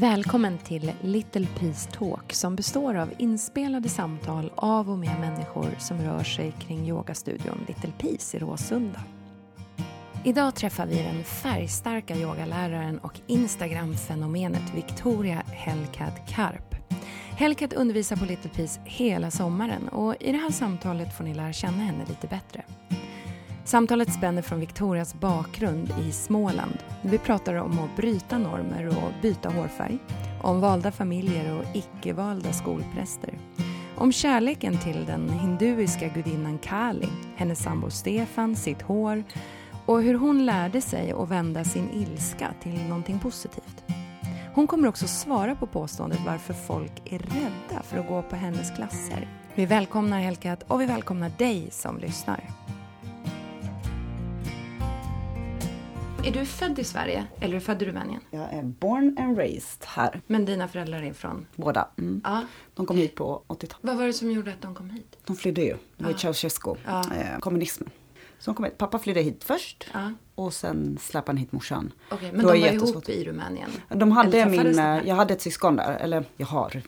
Välkommen till Little Peace Talk som består av inspelade samtal av och med människor som rör sig kring yogastudion Little Peace i Råsunda. Idag träffar vi den färgstarka yogaläraren och Instagram-fenomenet Victoria Hellcat Karp. Hellcat undervisar på Little Peace hela sommaren och i det här samtalet får ni lära känna henne lite bättre. Samtalet spänner från Victorias bakgrund i Småland. Vi pratar om att bryta normer och byta hårfärg. Om valda familjer och icke-valda skolpräster. Om kärleken till den hinduiska gudinnan Kali, hennes sambo Stefan, sitt hår och hur hon lärde sig att vända sin ilska till någonting positivt. Hon kommer också svara på påståendet varför folk är rädda för att gå på hennes klasser. Vi välkomnar Helkat och vi välkomnar dig som lyssnar. Är du född i Sverige eller är du född i Rumänien? Jag är born and raised här. Men dina föräldrar är från? Båda. Mm. Ja. De kom hit på 80-talet. Vad var det som gjorde att de kom hit? De flydde ju. Det var ju Ceausescu, eh, kommunismen. Så de kom hit. Pappa flydde hit först Ja. och sen släppte han hit morsan. Det men var de var ihop i Rumänien? De hade min, eh, jag hade ett syskon där, eller jag har.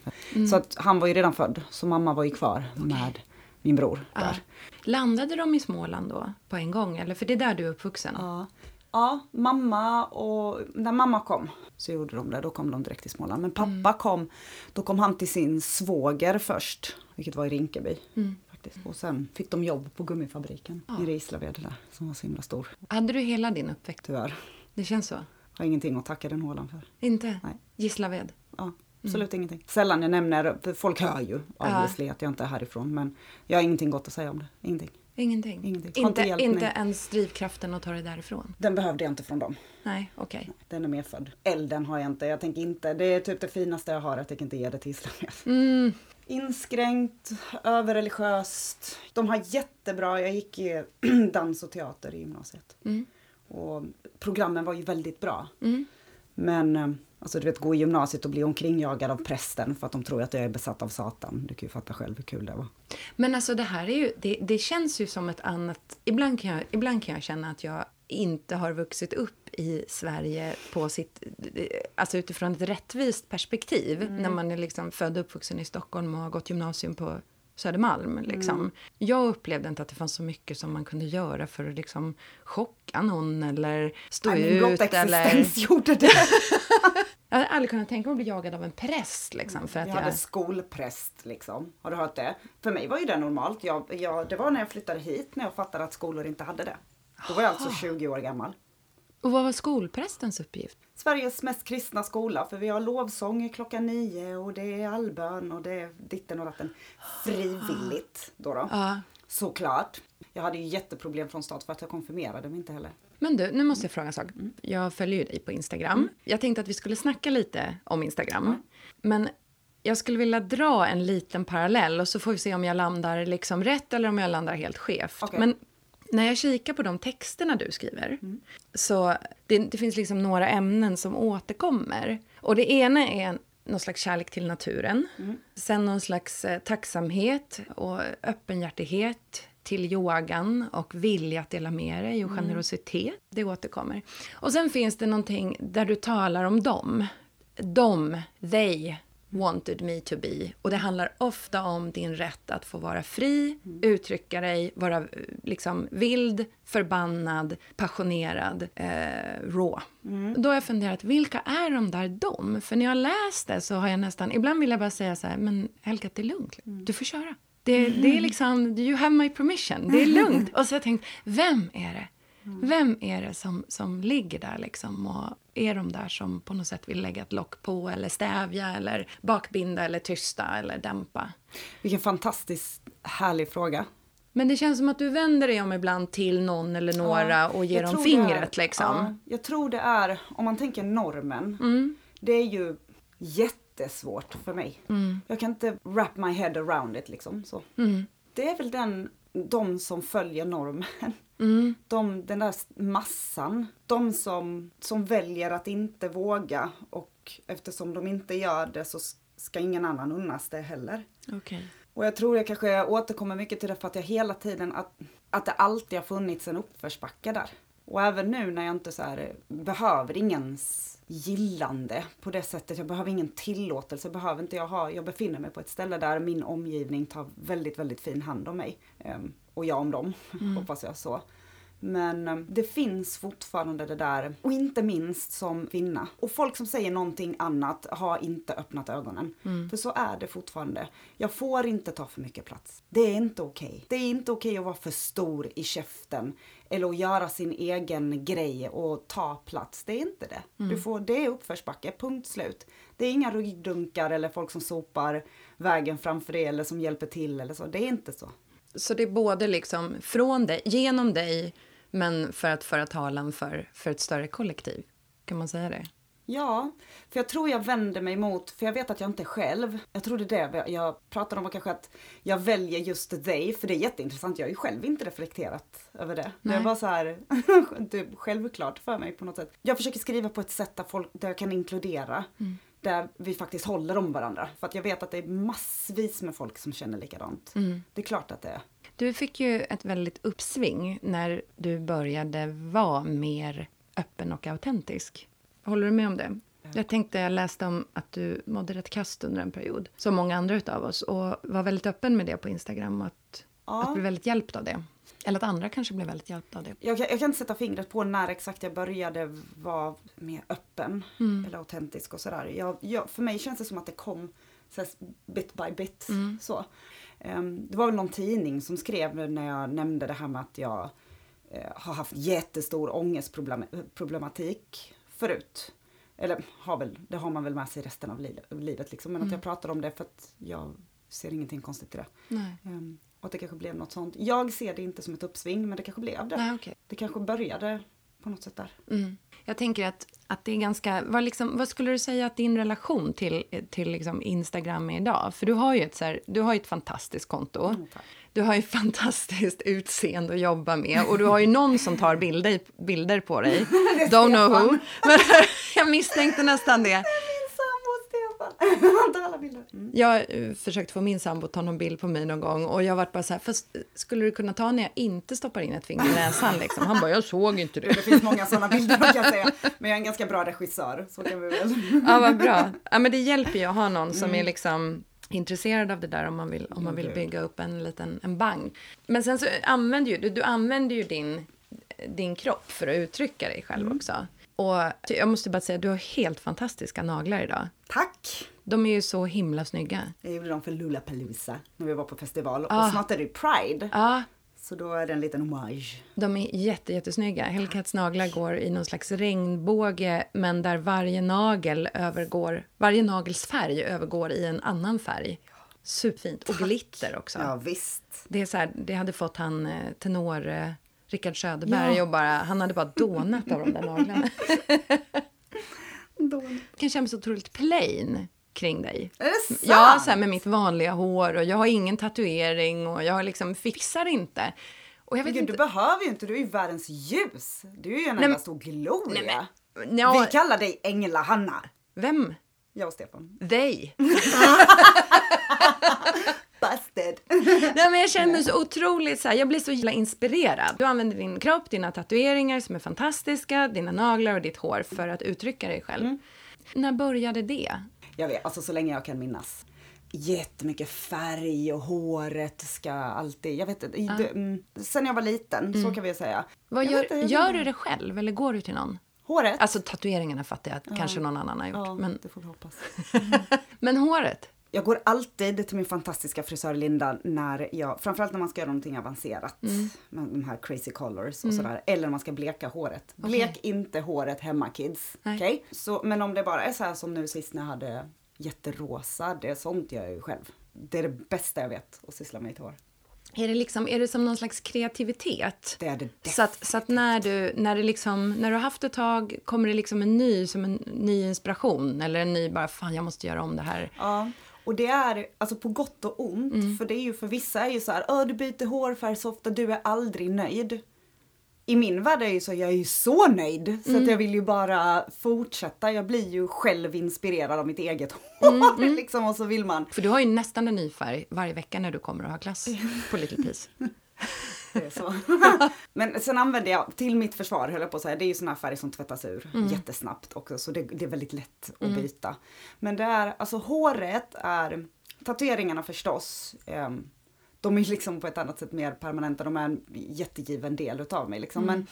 Så att han var ju redan född, så mamma var ju kvar med min bror Ja. där. Landade de i Småland då på en gång? Eller för det är där du är uppvuxen? Ja. Ja, mamma och när mamma kom så gjorde de det. Då kom de direkt till Småland. Men pappa Mm. kom, då kom han till sin svåger först, vilket var i Rinkeby. Mm. Faktiskt. Och sen fick de jobb på gummifabriken i Rislaved där, som var så himla stor. Hade du hela din uppväxt? Tyvärr. Det känns så? Har ingenting att tacka den hålan för. Inte? Nej. Gislaved? Ja, absolut ingenting. Sällan jag nämner, för folk hör ju obviously att jag inte är härifrån. Men jag har ingenting gott att säga om det. Ingenting. Ingenting? Ingenting. Inte, inte hjälpt inte mig. ens drivkraften att ta dig därifrån? Den behövde jag inte från dem. Nej, okej. Den är medfödd. Elden har jag inte. Jag tänker inte, det är typ det finaste jag har. Jag tänker inte ge det till Islamia. Mm. Inskränkt, överreligiöst. De har jättebra, jag gick i dans och teater i gymnasiet. Mm. Och programmen var ju väldigt bra. Mm. Men eh, alltså du vet gå i gymnasiet och bli omkringjagad av prästen för att de tror att jag är besatt av Satan. Du kan ju fatta själv hur kul det var. Men alltså det här är ju, det, det känns ju som ett annat... Ibland kan, jag, ibland kan jag känna att jag inte har vuxit upp i Sverige på sitt, alltså utifrån ett rättvist perspektiv. När man är liksom född och uppvuxen i Stockholm och har gått gymnasium på Södermalm. Liksom. Jag upplevde inte att det fanns så mycket som man kunde göra för att liksom chocka någon eller stå Nej, ut. Eller... existens gjorde det. Jag hade aldrig kunnat tänka mig att bli jagad av en präst. Liksom, för att Jag jag... hade skolpräst liksom. Har du hört det? För mig var ju det normalt. Jag, jag, det var när jag flyttade hit när jag fattade att skolor inte hade det. Då var jag alltså 20 år gammal. Och vad var skolprästens uppgift? Sveriges mest kristna skola för vi har lovsång klockan nio och det är allbön och det är ditten och datten. Frivilligt då då. Ja. Såklart. Jag hade ju jätteproblem från start för att jag konfirmerade mig inte heller. Men du, nu måste jag fråga en sak. Jag följer ju dig på Instagram. Jag tänkte att vi skulle snacka lite om Instagram. Men jag skulle vilja dra en liten parallell och så får vi se om jag landar liksom rätt eller om jag landar helt skevt. Okej. Men när jag kikar på de texterna du skriver så det, det finns liksom några ämnen som återkommer. Och det ena är någon slags kärlek till naturen. Sen någon slags eh, tacksamhet och öppenhjärtighet till yogan och vilja att dela med dig och generositet. Det återkommer. Och sen finns det någonting där du talar om dem. De, they wanted me to be. Och det handlar ofta om din rätt att få vara fri, uttrycka dig, vara eh, liksom vild, förbannad, passionerad, eh, raw. Då har jag funderat, vilka är de där de? För när jag läst det så har jag nästan, ibland vill jag bara säga så här, men Helga, det är lugnt. Du får köra. Det, det är liksom, you have my permission. Det är lugnt. Och så har jag tänkt, vem är det? Vem är det som, som ligger där liksom och är de där som på något sätt vill lägga ett lock på eller stävja eller bakbinda eller tysta eller dämpa? Vilken fantastiskt härlig fråga. Men det känns som att du vänder dig om ibland till någon eller några och ger dem fingret är, liksom. Ja, jag tror det är, om man tänker normen, Mm. det är ju jättesvårt för mig. Mm. Jag kan inte wrap my head around it liksom. Så. Det är väl den, de som följer normen. Mm. De, den där massan. De som, som väljer att inte våga och eftersom de inte gör det så ska ingen annan unnas det heller. Okej. Och jag tror jag kanske återkommer mycket till det för att jag hela tiden, att, att det alltid har funnits en uppförsbacke där. Och även nu när jag inte så här, behöver ingens gillande på det sättet. Jag behöver ingen tillåtelse. Behöver inte jag ha. Jag befinner mig på ett ställe där min omgivning tar väldigt, väldigt fin hand om mig. Um, och jag om dem, mm. hoppas jag så. Men um, det finns fortfarande det där, och inte minst som kvinna. Och folk som säger någonting annat har inte öppnat ögonen. Mm. För så är det fortfarande. Jag får inte ta för mycket plats. Det är inte okej. Okay. Det är inte okej okay att vara för stor i käften. Eller att göra sin egen grej och ta plats. Det är inte det. Mm. Du får, det är uppförsbacke, punkt slut. Det är inga ryggdunkar eller folk som sopar vägen framför dig eller som hjälper till eller så. Det är inte så. Så det är både liksom från dig, genom dig, men för att föra talan för, för ett större kollektiv. Kan man säga det? Ja, för jag tror jag vänder mig mot, för jag vet att jag inte är själv. Jag tror det är det jag pratar om, och kanske att jag väljer just dig, för det är jätteintressant. Jag har ju själv inte reflekterat över det. Nej. Det bara så här, typ självklart för mig på något sätt. Jag försöker skriva på ett sätt där, folk, där jag kan inkludera. Mm. Där vi faktiskt håller om varandra. För att jag vet att det är massvis med folk som känner likadant. Mm. Det är klart att det är. Du fick ju ett väldigt uppsving när du började vara mer öppen och autentisk. Håller du med om det? Jag tänkte, jag läste om att du mådde rätt kast under en period, som många andra av oss, och var väldigt öppen med det på Instagram, att, ja. att bli väldigt hjälpt av det. Eller att andra kanske blev väldigt hjälpta av det. Jag, jag, kan inte sätta fingret på när exakt jag började vara mer öppen mm. eller autentisk och sådär. Jag, jag, för mig känns det som att det kom så bit by bit. Mm. Så. Um, det var väl någon tidning som skrev när jag nämnde det här med att jag uh, har haft jättestor ångestproblematik förut. Eller har väl, det har man väl med sig resten av livet liksom. Men mm. att jag pratar om det för att jag ser ingenting konstigt i det. Um, och att det kanske blev något sånt. Jag ser det inte som ett uppsving men det kanske blev det. Nej, okay. Det kanske började på något sätt där. Mm. Jag tänker att, att det är ganska... Vad, liksom, vad skulle du säga att din relation till, till liksom Instagram är idag? För du har ju ett, så här, du har ett fantastiskt konto. Mm, du har ju fantastiskt utseende att jobba med och du har ju någon som tar bilder, bilder på dig. Don't know who. Men jag misstänkte nästan det. Mm. Jag eh, försökt få min sambo att ta någon bild på mig någon gång och jag varit bara så här, fast skulle du kunna ta när jag inte stoppar in ett finger i näsan liksom? Han bara, jag såg inte det. Det finns många sådana bilder kan jag säga, men jag är en ganska bra regissör, så kan vi väl. Ja, vad bra. Ja, men det hjälper ju att ha någon som mm. är liksom intresserad av det där om man vill, om man vill bygga upp en liten en bang. Men sen så använder ju du, du använder ju din, din kropp för att uttrycka dig själv mm. också. Och jag måste bara säga, du har helt fantastiska naglar idag. Tack! De är ju så himla snygga. Jag gjorde dem för Lollapalooza när vi var på festival. Ah. Och snart är det Pride. Ah. Så då är det en liten hommage. De är jätte, jättesnygga. Hellcats naglar går i någon slags regnbåge men där varje nagel övergår, varje nagels färg övergår i en annan färg. Superfint. Och glitter också. Ja, visst. Det, är så här, det hade fått han eh, tenor eh, Rickard Söderberg ja. och bara, han hade bara dånat av de där naglarna. Don. kan känna mig så otroligt plain kring dig. Är det sant? Ja, så här med mitt vanliga hår och jag har ingen tatuering och jag liksom fixar inte. Och jag vet Gud, inte... Du behöver ju inte, du är ju världens ljus. Du är ju en enda stor gloria. Nej, men, ja. Vi kallar dig Ängla-Hanna. Vem? Jag och Stefan. Dig. Busted. Nej, men jag känner mig så otroligt så här, jag blir så jävla inspirerad. Du använder din kropp, dina tatueringar som är fantastiska, dina naglar och ditt hår för att uttrycka dig själv. Mm. När började det? Jag vet, alltså så länge jag kan minnas. Jättemycket färg och håret ska alltid, jag vet inte, ah. mm, sen jag var liten, mm. så kan vi säga. Vad gör, inte, gör du det själv eller går du till någon? Håret? Alltså tatueringarna fattar jag att ja. kanske någon annan har gjort. Ja, men... det får vi hoppas. men håret? Jag går alltid till min fantastiska frisör Linda när jag, framförallt när man ska göra någonting avancerat. Mm. Med de här crazy colors och mm. sådär. Eller när man ska bleka håret. Okay. Blek inte håret hemma kids. Okay? Så, men om det bara är så här som nu sist när jag hade jätterosa, det är sånt jag gör ju själv. Det är det bästa jag vet, att syssla med ett hår. Är det, liksom, är det som någon slags kreativitet? Det är det Så att, så att när, du, när, det liksom, när du har haft ett tag, kommer det liksom en ny, som en ny inspiration? Eller en ny, bara fan jag måste göra om det här. Ja, och det är alltså på gott och ont. Mm. För det är ju för vissa är ju så här, du byter hårfärg så ofta, du är aldrig nöjd. I min värld är det ju så, jag är ju så nöjd. Mm. Så att mm. jag vill ju bara fortsätta. Jag blir ju själv inspirerad av mitt eget hår. Mm, mm. liksom, och så vill man. För du har ju nästan en ny färg varje vecka när du kommer och har klass på Little Peace. Det är så. Men sen använder jag, till mitt försvar höll jag på att säga, det är ju såna här färger som tvättas ur Mm. jättesnabbt också så det, det är väldigt lätt att byta. Men det är, alltså håret är, tatueringarna förstås, ehm, de är liksom på ett annat sätt mer permanenta, de är en jättegiven del utav mig liksom. Mm. Men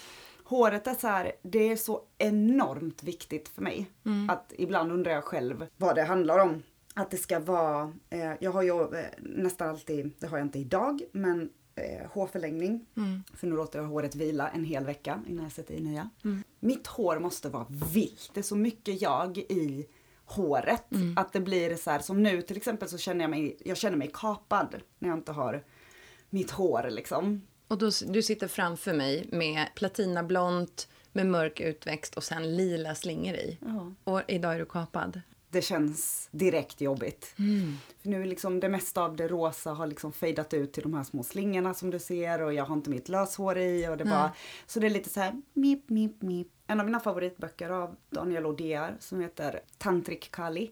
håret är så här, det är så enormt viktigt för mig. Mm. Att ibland undrar jag själv vad det handlar om. Att det ska vara, eh, jag har ju eh, nästan alltid, det har jag inte idag, men eh, hårförlängning. Mm. För nu låter jag håret vila en hel vecka innan jag sätter i nya. Mm. Mitt hår måste vara vilt. Det är så mycket jag i håret. Mm. Att det blir så här, som nu till exempel så känner jag mig, jag känner mig kapad när jag inte har mitt hår liksom. Och då, du sitter framför mig med platinablont, med mörk utväxt och sen lila slingor i. Ja. Och idag är du kapad. Det känns direkt jobbigt. För nu är liksom det mesta av det rosa har liksom fejdat ut till de här små slingorna som du ser och jag har inte mitt löshår i och det bara, så det är lite så här mip, mip, mip. En av mina favoritböcker av Daniel Odier som heter Tantrik Kali.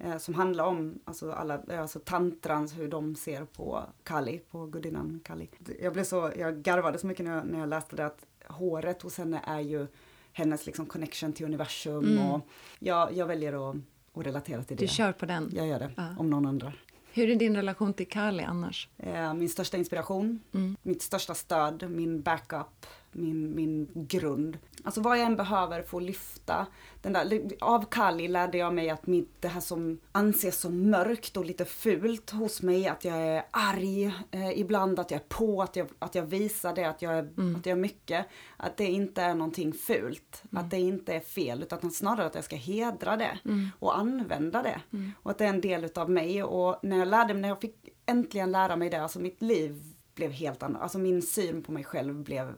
Eh, som handlar om alltså alla, eh, alltså tantrans, hur de ser på Kali, på gudinnan Kali. Jag blev så, jag garvade så mycket när jag, när jag läste det att håret hos henne är ju hennes liksom connection till universum och jag, jag väljer att, att relatera till det. Du kör på den. Jag gör det, Ja. om någon undrar. Hur är din relation till Kali annars? Eh, Min största inspiration, Mm. mitt största stöd, min backup, min, min grund. Alltså vad jag än behöver få lyfta. Den där, av Kali lärde jag mig att mitt, det här som anses som mörkt och lite fult hos mig, att jag är arg eh, ibland, att jag är på, att jag, att jag visar det, att jag, är, att jag är mycket. Att det inte är någonting fult, att det inte är fel, utan snarare att jag ska hedra det och använda det. Och att det är en del utav mig. Och när jag lärde mig, när jag fick äntligen lära mig det, alltså mitt liv blev helt annorlunda. Alltså min syn på mig själv blev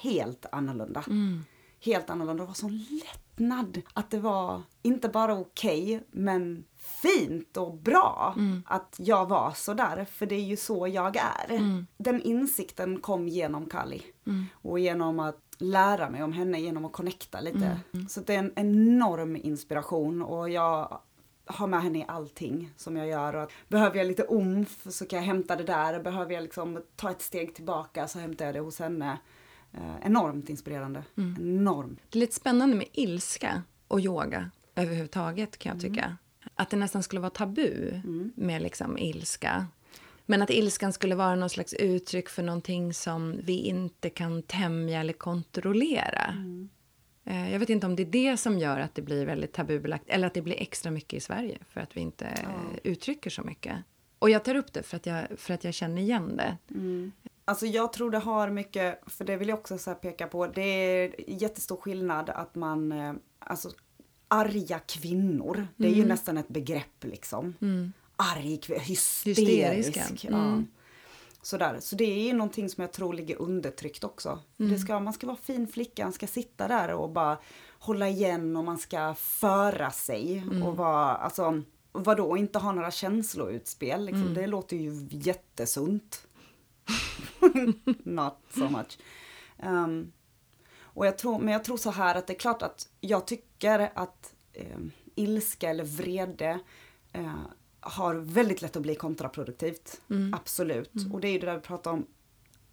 helt annorlunda. Helt annorlunda. Det var sån lättnad. Att det var inte bara okej, men fint och bra att jag var så där. För det är ju så jag är. Den insikten kom genom Kali. Och genom att lära mig om henne, genom att connecta lite. Så det är en enorm inspiration och jag har med henne i allting som jag gör. Och att behöver jag lite omf så kan jag hämta det där. Behöver jag liksom ta ett steg tillbaka så hämtar jag det hos henne. Eh, enormt inspirerande. Enormt. Det är lite spännande med ilska och yoga överhuvudtaget kan jag tycka. Att det nästan skulle vara tabu med liksom ilska. Men att ilskan skulle vara någon slags uttryck för någonting som vi inte kan tämja eller kontrollera. Eh, Jag vet inte om det är det som gör att det blir väldigt tabubelagt eller att det blir extra mycket i Sverige för att vi inte eh, uttrycker så mycket. Och jag tar upp det för att jag, för att jag känner igen det. Alltså jag tror det har mycket, för det vill jag också så peka på, det är jättestor skillnad att man, eh, alltså arga kvinnor, det är ju nästan ett begrepp liksom. Arg, kvin- hysterisk. Hysteriska. Ja. Mm. Sådär. Så det är ju någonting som jag tror ligger undertryckt också. Det ska, man ska vara fin flicka, man ska sitta där och bara hålla igen och man ska föra sig. Och vara, alltså, vadå, inte ha några känsloutspel. Liksom. Det låter ju jättesunt. Not so much. Um, och jag tror, men jag tror så här att det är klart att jag tycker att um, ilska eller vrede eh, har väldigt lätt att bli kontraproduktivt. Absolut. Och det är ju det där vi pratar om,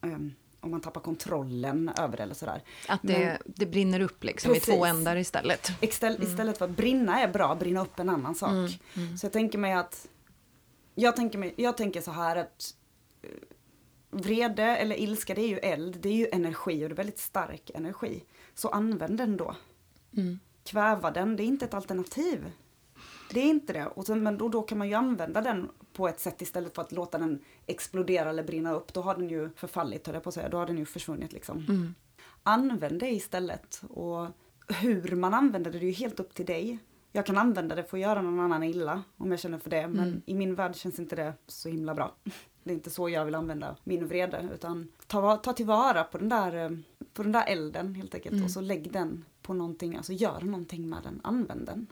um, om man tappar kontrollen över det eller sådär. Att det, det brinner upp liksom i två Precis. ändar istället. Istället, istället för att brinna är bra, brinna upp en annan sak. Så jag tänker mig att, jag tänker, mig, jag tänker så här att eh, vrede eller ilska det är ju eld, det är ju energi och det är väldigt stark energi. Så använd den då. Kväva den, det är inte ett alternativ. Det är inte det. Och sen, men då, då kan man ju använda den på ett sätt istället för att låta den explodera eller brinna upp. Då har den ju förfallit, höll jag på att säga. Då har den ju försvunnit liksom. Använd det istället. Och hur man använder det, det är ju helt upp till dig. Jag kan använda det för att göra någon annan illa om jag känner för det. Men i min värld känns inte det så himla bra. Det är inte så jag vill använda min vrede. Utan ta, ta tillvara på den där, eh, på den där elden helt enkelt. Och så lägg den på någonting, alltså gör någonting med den. Använd den.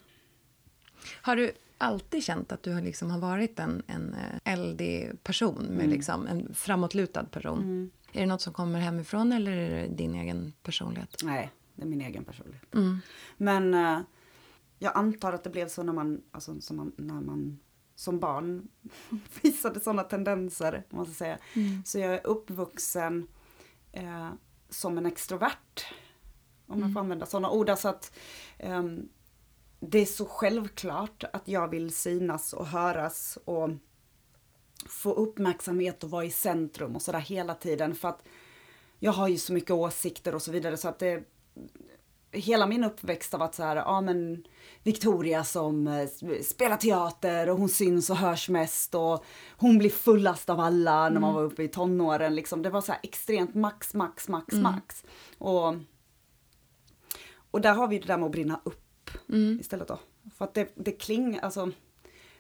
Har du alltid känt att du har liksom har varit en, en eh, eldig person, med liksom en framåtlutad person? Är det något som kommer hemifrån eller är det din egen personlighet? Nej, det är min egen personlighet. Mm. Men eh, jag antar att det blev så när man, alltså, man, när man som barn visade sådana tendenser, man ska säga. Så jag är uppvuxen eh, som en extrovert. Om jag får använda sådana ord. Alltså att eh, det är så självklart att jag vill synas och höras och få uppmärksamhet och vara i centrum och sådär hela tiden. För att jag har ju så mycket åsikter och så vidare så att det hela min uppväxt har varit så här, ja men Victoria som eh, spelar teater och hon syns och hörs mest och hon blir fullast av alla när man Mm. var uppe i tonåren liksom. Det var så här extremt max, max, max, Mm. max. Och, och där har vi det där med att brinna upp Mm. istället då. För att det, det klingar, alltså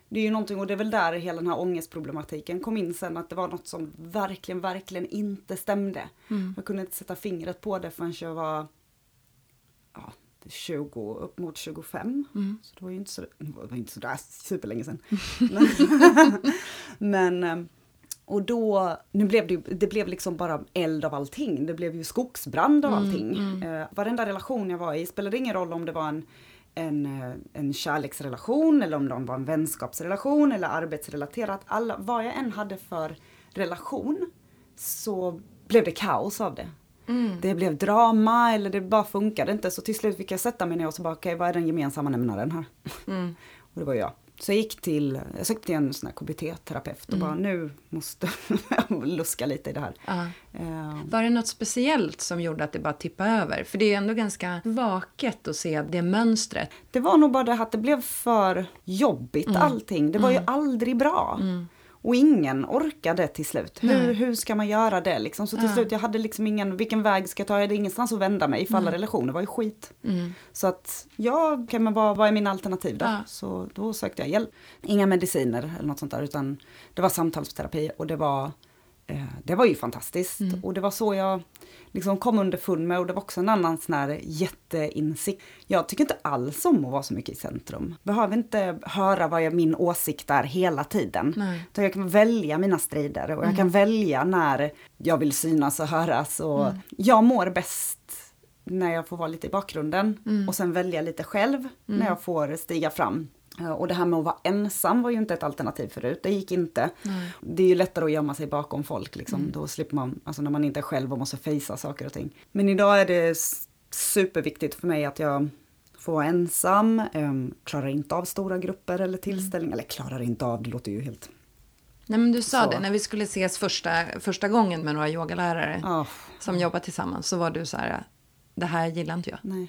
det är ju någonting och det är väl där hela den här ångestproblematiken kom in sen att det var något som verkligen, verkligen inte stämde. Mm. Jag kunde inte sätta fingret på det förrän jag var ja, 20, upp mot 25. Mm. Så det var ju inte så, det var inte så där superlänge sedan. Men, eh, och då, nu blev det, det blev liksom bara eld av allting. Det blev ju skogsbrand av Mm, allting. mm. Eh, varenda relation jag var i spelade ingen roll om det var en, en, eh, en kärleksrelation eller om det var en vänskapsrelation eller arbetsrelaterat. Alla, vad jag än hade för relation så blev det kaos av det. Mm. Det blev drama eller det bara funkade inte. Så till slut fick jag sätta mig ner och så bara, okej vad är den gemensamma nämnaren här? Mm. Och det var jag. Så jag gick till, jag sökte till en sån här KBT-terapeut och Mm. bara nu måste jag luska lite i det här. Eh, Var det något speciellt som gjorde att det bara tippade över? För det är ju ändå ganska vaket att se det mönstret. det var nog bara det att det blev för jobbigt Mm. allting. Det var ju aldrig bra. Och ingen orkade till slut. Hur, hur ska man göra det liksom? Så till Ja. slut, jag hade liksom ingen, vilken väg ska jag ta? Jag hade ingenstans att vända mig för alla relationer var ju skit. Mm. Så att, ja, okej, men vad, vad är mina alternativ då? Så då sökte jag hjälp. Inga mediciner eller något sånt där, utan det var samtalsterapi och det var, det var ju fantastiskt. Mm. Och det var så jag liksom kom underfund med och det var också en annan sån här jätteinsikt. Jag tycker inte alls om att vara så mycket i centrum. Behöver inte höra vad jag, min åsikt är hela tiden. Nej. Så jag kan välja mina strider och jag kan välja när jag vill synas och höras. Och Jag mår bäst när jag får vara lite i bakgrunden och sen välja lite själv när jag får stiga fram. Eh, Och det här med att vara ensam var ju inte ett alternativ förut, det gick inte. Nej. Det är ju lättare att gömma sig bakom folk, liksom. då slipper man, alltså när man inte är själv och måste fejsa saker och ting. Men idag är det superviktigt för mig att jag får vara ensam, um, klarar inte av stora grupper eller tillställningar, eller klarar inte av, det låter ju helt... Nej, men du sa Så. det, när vi skulle ses första, första gången med några yogalärare Ah, som jobbar tillsammans så var du så här, det här gillar inte jag. nej.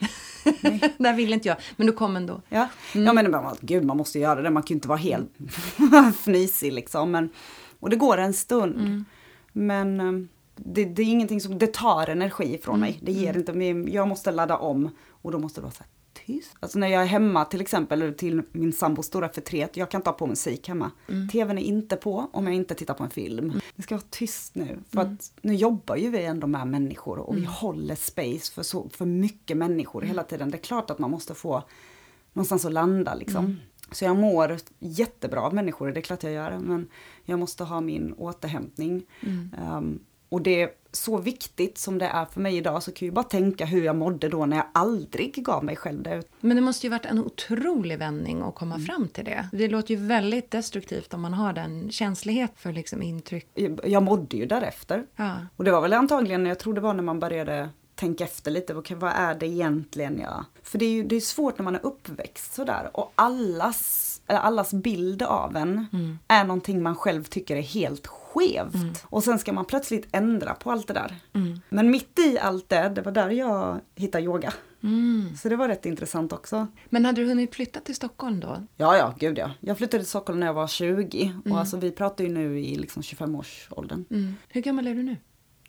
det här vill inte jag. Men du kom ändå. Ja, Mm. ja men bara, gud man måste göra det, man kan ju inte vara helt fnysig liksom. Men, och det går en stund. Mm. Men eh, det, det är ingenting som, det tar energi från mig. Det Mm. ger inte, men jag måste ladda om och då måste det vara så här tyst. Alltså när jag är hemma till exempel, eller till min sambos stora förtret, jag kan inte ha på musik hemma. Mm. TVn är inte på om jag inte tittar på en film. Det ska vara tyst nu, för att nu jobbar ju vi ändå med människor och vi håller space för, så, för mycket människor hela tiden. Det är klart att man måste få någonstans att landa liksom. Så jag mår jättebra av människor, det är klart jag gör. Men jag måste ha min återhämtning. Um, och det så viktigt som det är för mig idag så kan jag ju bara tänka hur jag mådde då när jag aldrig gav mig själv det. Men det måste ju varit en otrolig vändning att komma Mm. fram till det. Det låter ju väldigt destruktivt om man har den känslighet för liksom intryck. Jag- mådde ju därefter. Ja. Och det var väl antagligen, jag tror det var när man började tänka efter lite, vad är det egentligen jag... För det är ju det är svårt när man är uppväxt sådär och allas, allas bild av en är någonting man själv tycker är helt skevt. Och sen ska man plötsligt ändra på allt det där. Men mitt i allt det, det var där jag hittade yoga. Mm. Så det var rätt intressant också. Men hade du hunnit flytta till Stockholm då? Ja, ja, gud ja. Jag flyttade till Stockholm när jag var 20 och alltså vi pratar ju nu i liksom 25-årsåldern. Mm. Hur gammal är du nu?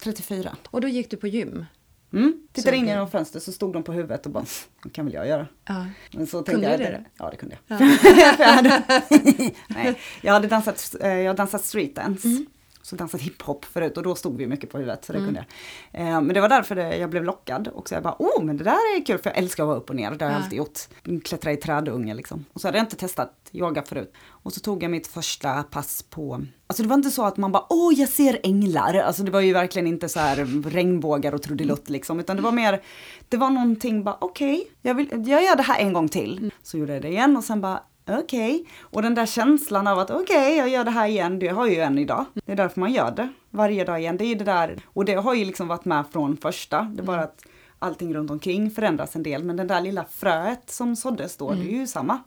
34. Och då gick du på gym? Mm. Tittade in genom fönstret så stod de på huvudet och bara, det kan väl jag göra. Ja. Men så Kunde jag, du det? Ja, det kunde jag. Ja. Jag, hade, nej, jag hade dansat, eh, jag dansat streetdance. Mm. Så dansat hiphop förut och då stod vi mycket på huvudet så det kunde jag. Eh, Men det var därför det, jag blev lockad och så jag bara, oh men det där är kul för jag älskar att vara upp och ner, det har jag Ja. alltid gjort. Klättra i trädunge liksom. Och så hade jag inte testat yoga förut. Och så tog jag mitt första pass på, alltså det var inte så att man bara, åh jag ser änglar. Alltså det var ju verkligen inte så här regnbågar och trudelutt liksom, utan det var mer, det var någonting bara, okej, jag, vill, jag gör det här en gång till. Så gjorde jag det igen och sen bara, okej. Och den där känslan av att okej, jag gör det här igen, det har jag ju än idag. Det är därför man gör det varje dag igen. Det är det där, och det har ju liksom varit med från första. Det är bara att allting runt omkring förändras en del. Men den där lilla fröet som såddes då, det är ju samma.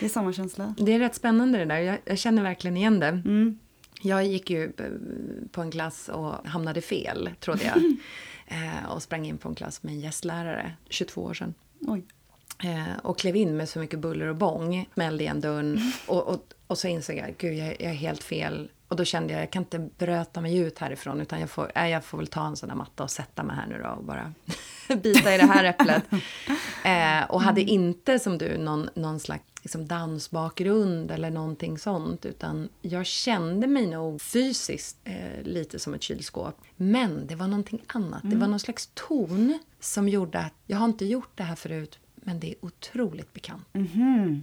Det är samma känsla. Det är rätt spännande det där. Jag, jag känner verkligen igen det. Mm. Jag gick ju eh, på en klass och hamnade fel, trodde jag. eh, och sprang in på en klass med en gästlärare, 22 år sedan. Oj. Eh, och klev in med så mycket buller och bång, smällde igen dörren och, och, och så insåg jag, gud jag, jag är helt fel. Och då kände jag, jag kan inte bröta mig ut härifrån utan jag får, äh, jag får väl ta en sån där matta och sätta mig här nu då och bara bita i det här äpplet. Eh, och hade inte som du någon, någon slags liksom dansbakgrund eller någonting sånt. Utan jag kände mig nog fysiskt eh, lite som ett kylskåp. Men det var någonting annat. Det var någon slags ton som gjorde att jag har inte gjort det här förut. Men det är otroligt bekant.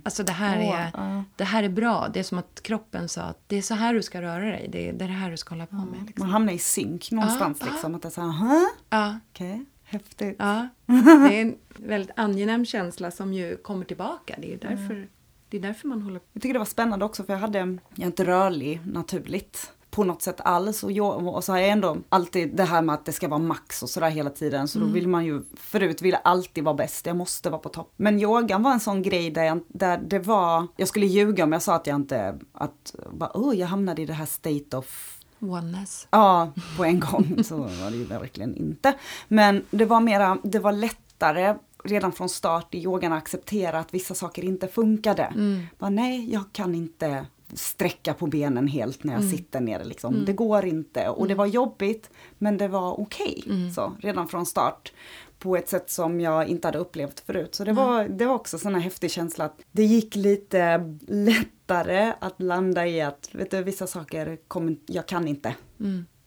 Alltså det här, Åh, är, ja. det här är bra. Det är som att kroppen sa att det är så här du ska röra dig. Det är det, är det här du ska hålla på med. Liksom. Man hamnar i synk någonstans Ja, liksom. Att det är såhär, Hä? Ja, okej, häftigt. ja. Det är en väldigt angenäm känsla som ju kommer tillbaka. Det är därför, det är därför man håller på. Jag tycker det var spännande också för jag hade, jag är inte rörlig naturligt på något sätt alls och, jag, och så har jag ändå alltid det här med att det ska vara max och sådär hela tiden så då vill man ju, förut ville alltid vara bäst, jag måste vara på topp. Men yogan var en sån grej där, jag, där det var, jag skulle ljuga om jag sa att jag inte, att bara, oh, jag hamnade i det här state of Oneness. Ja, på en gång så var det ju verkligen inte. Men det var mera, det var lättare redan från start i yogan att acceptera att vissa saker inte funkade. Bara, nej, jag kan inte sträcka på benen helt när jag sitter ner. Liksom. Det går inte. Och det var jobbigt, men det var okej. Så, redan från start. På ett sätt som jag inte hade upplevt förut. Så det var, det var också här häftig känsla att det gick lite lättare att landa i att, vet du, vissa saker kommer, jag kan inte.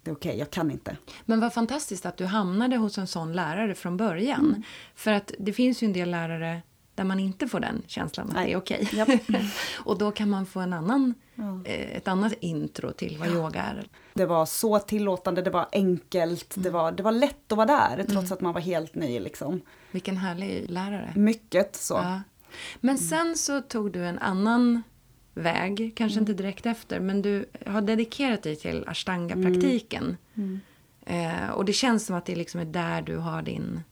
Det är okej, jag kan inte. Men vad fantastiskt att du hamnade hos en sån lärare från början. För att det finns ju en del lärare där man inte får den känslan att Nej. det är okej. Japp. och då kan man få en annan, eh, ett annat intro till vad yoga är. Det var så tillåtande, det var enkelt, det, var, det var lätt att vara där trots att man var helt ny liksom. Vilken härlig lärare. Mycket så. Ja. Men sen så tog du en annan väg, kanske inte direkt efter, men du har dedikerat dig till ashtanga-praktiken. Eh, och det känns som att det liksom är där du har din,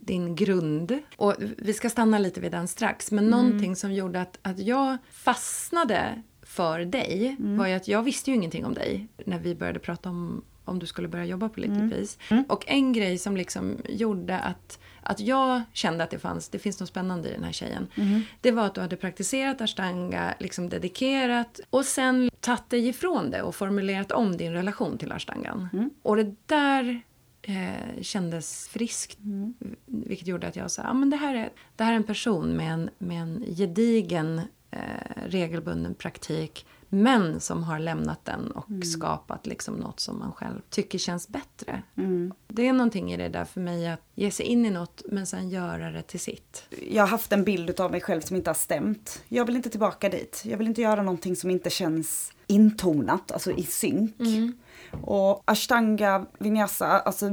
din grund. Och vi ska stanna lite vid den strax, men någonting som gjorde att, att jag fastnade för dig var ju att jag visste ju ingenting om dig när vi började prata om om du skulle börja jobba på Little Peace. Och en grej som liksom gjorde att, att jag kände att det fanns, det finns något spännande i den här tjejen. Det var att du hade praktiserat ashtanga, liksom dedikerat och sen tagit dig ifrån det och formulerat om din relation till ashtangan. Och det där eh, kändes friskt. Vilket gjorde att jag sa, ah, men det här är, det här är en person med en, med en gedigen eh, regelbunden praktik men som har lämnat den och skapat liksom något som man själv tycker känns bättre. Det är någonting i det där för mig att ge sig in i något men sen göra det till sitt. Jag har haft en bild av mig själv som inte har stämt. Jag vill inte tillbaka dit. Jag vill inte göra någonting som inte känns intonat, alltså i synk. Och ashtanga, vinyasa, alltså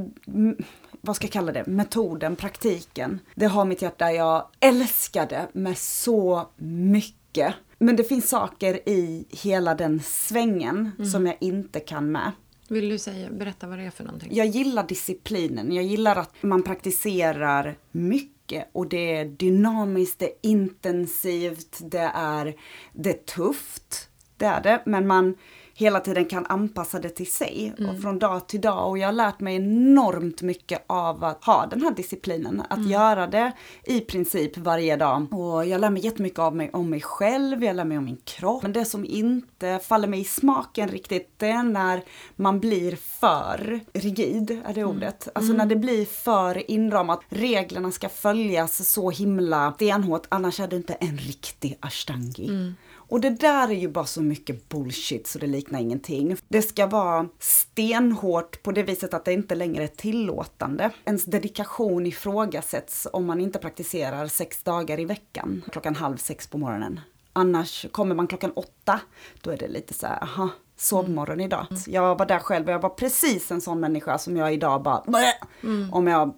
vad ska jag kalla det, metoden, praktiken. Det har mitt hjärta, jag älskar det med så mycket. Men det finns saker i hela den svängen som jag inte kan med. Vill du säga, berätta vad det är för någonting? Jag gillar disciplinen. Jag gillar att man praktiserar mycket och det är dynamiskt, det är intensivt, det är, det är tufft. Det är det, men man hela tiden kan anpassa det till sig och från dag till dag. Och jag har lärt mig enormt mycket av att ha den här disciplinen. Att göra det i princip varje dag. Och jag lär mig jättemycket av mig, om mig själv, jag lär mig om min kropp. Men det som inte faller mig i smaken riktigt, det är när man blir för rigid, är det ordet. Alltså när det blir för inramat. Reglerna ska följas så himla stenhårt, annars är det inte en riktig ashtangi. Och det där är ju bara så mycket bullshit så det liknar ingenting. Det ska vara stenhårt på det viset att det inte längre är tillåtande. Ens dedikation ifrågasätts om man inte praktiserar sex dagar i veckan, klockan halv sex på morgonen. Annars kommer man klockan åtta, då är det lite så här, aha, sovmorgon idag. Jag var där själv och jag var precis en sån människa som jag idag bara, "Blä!" om jag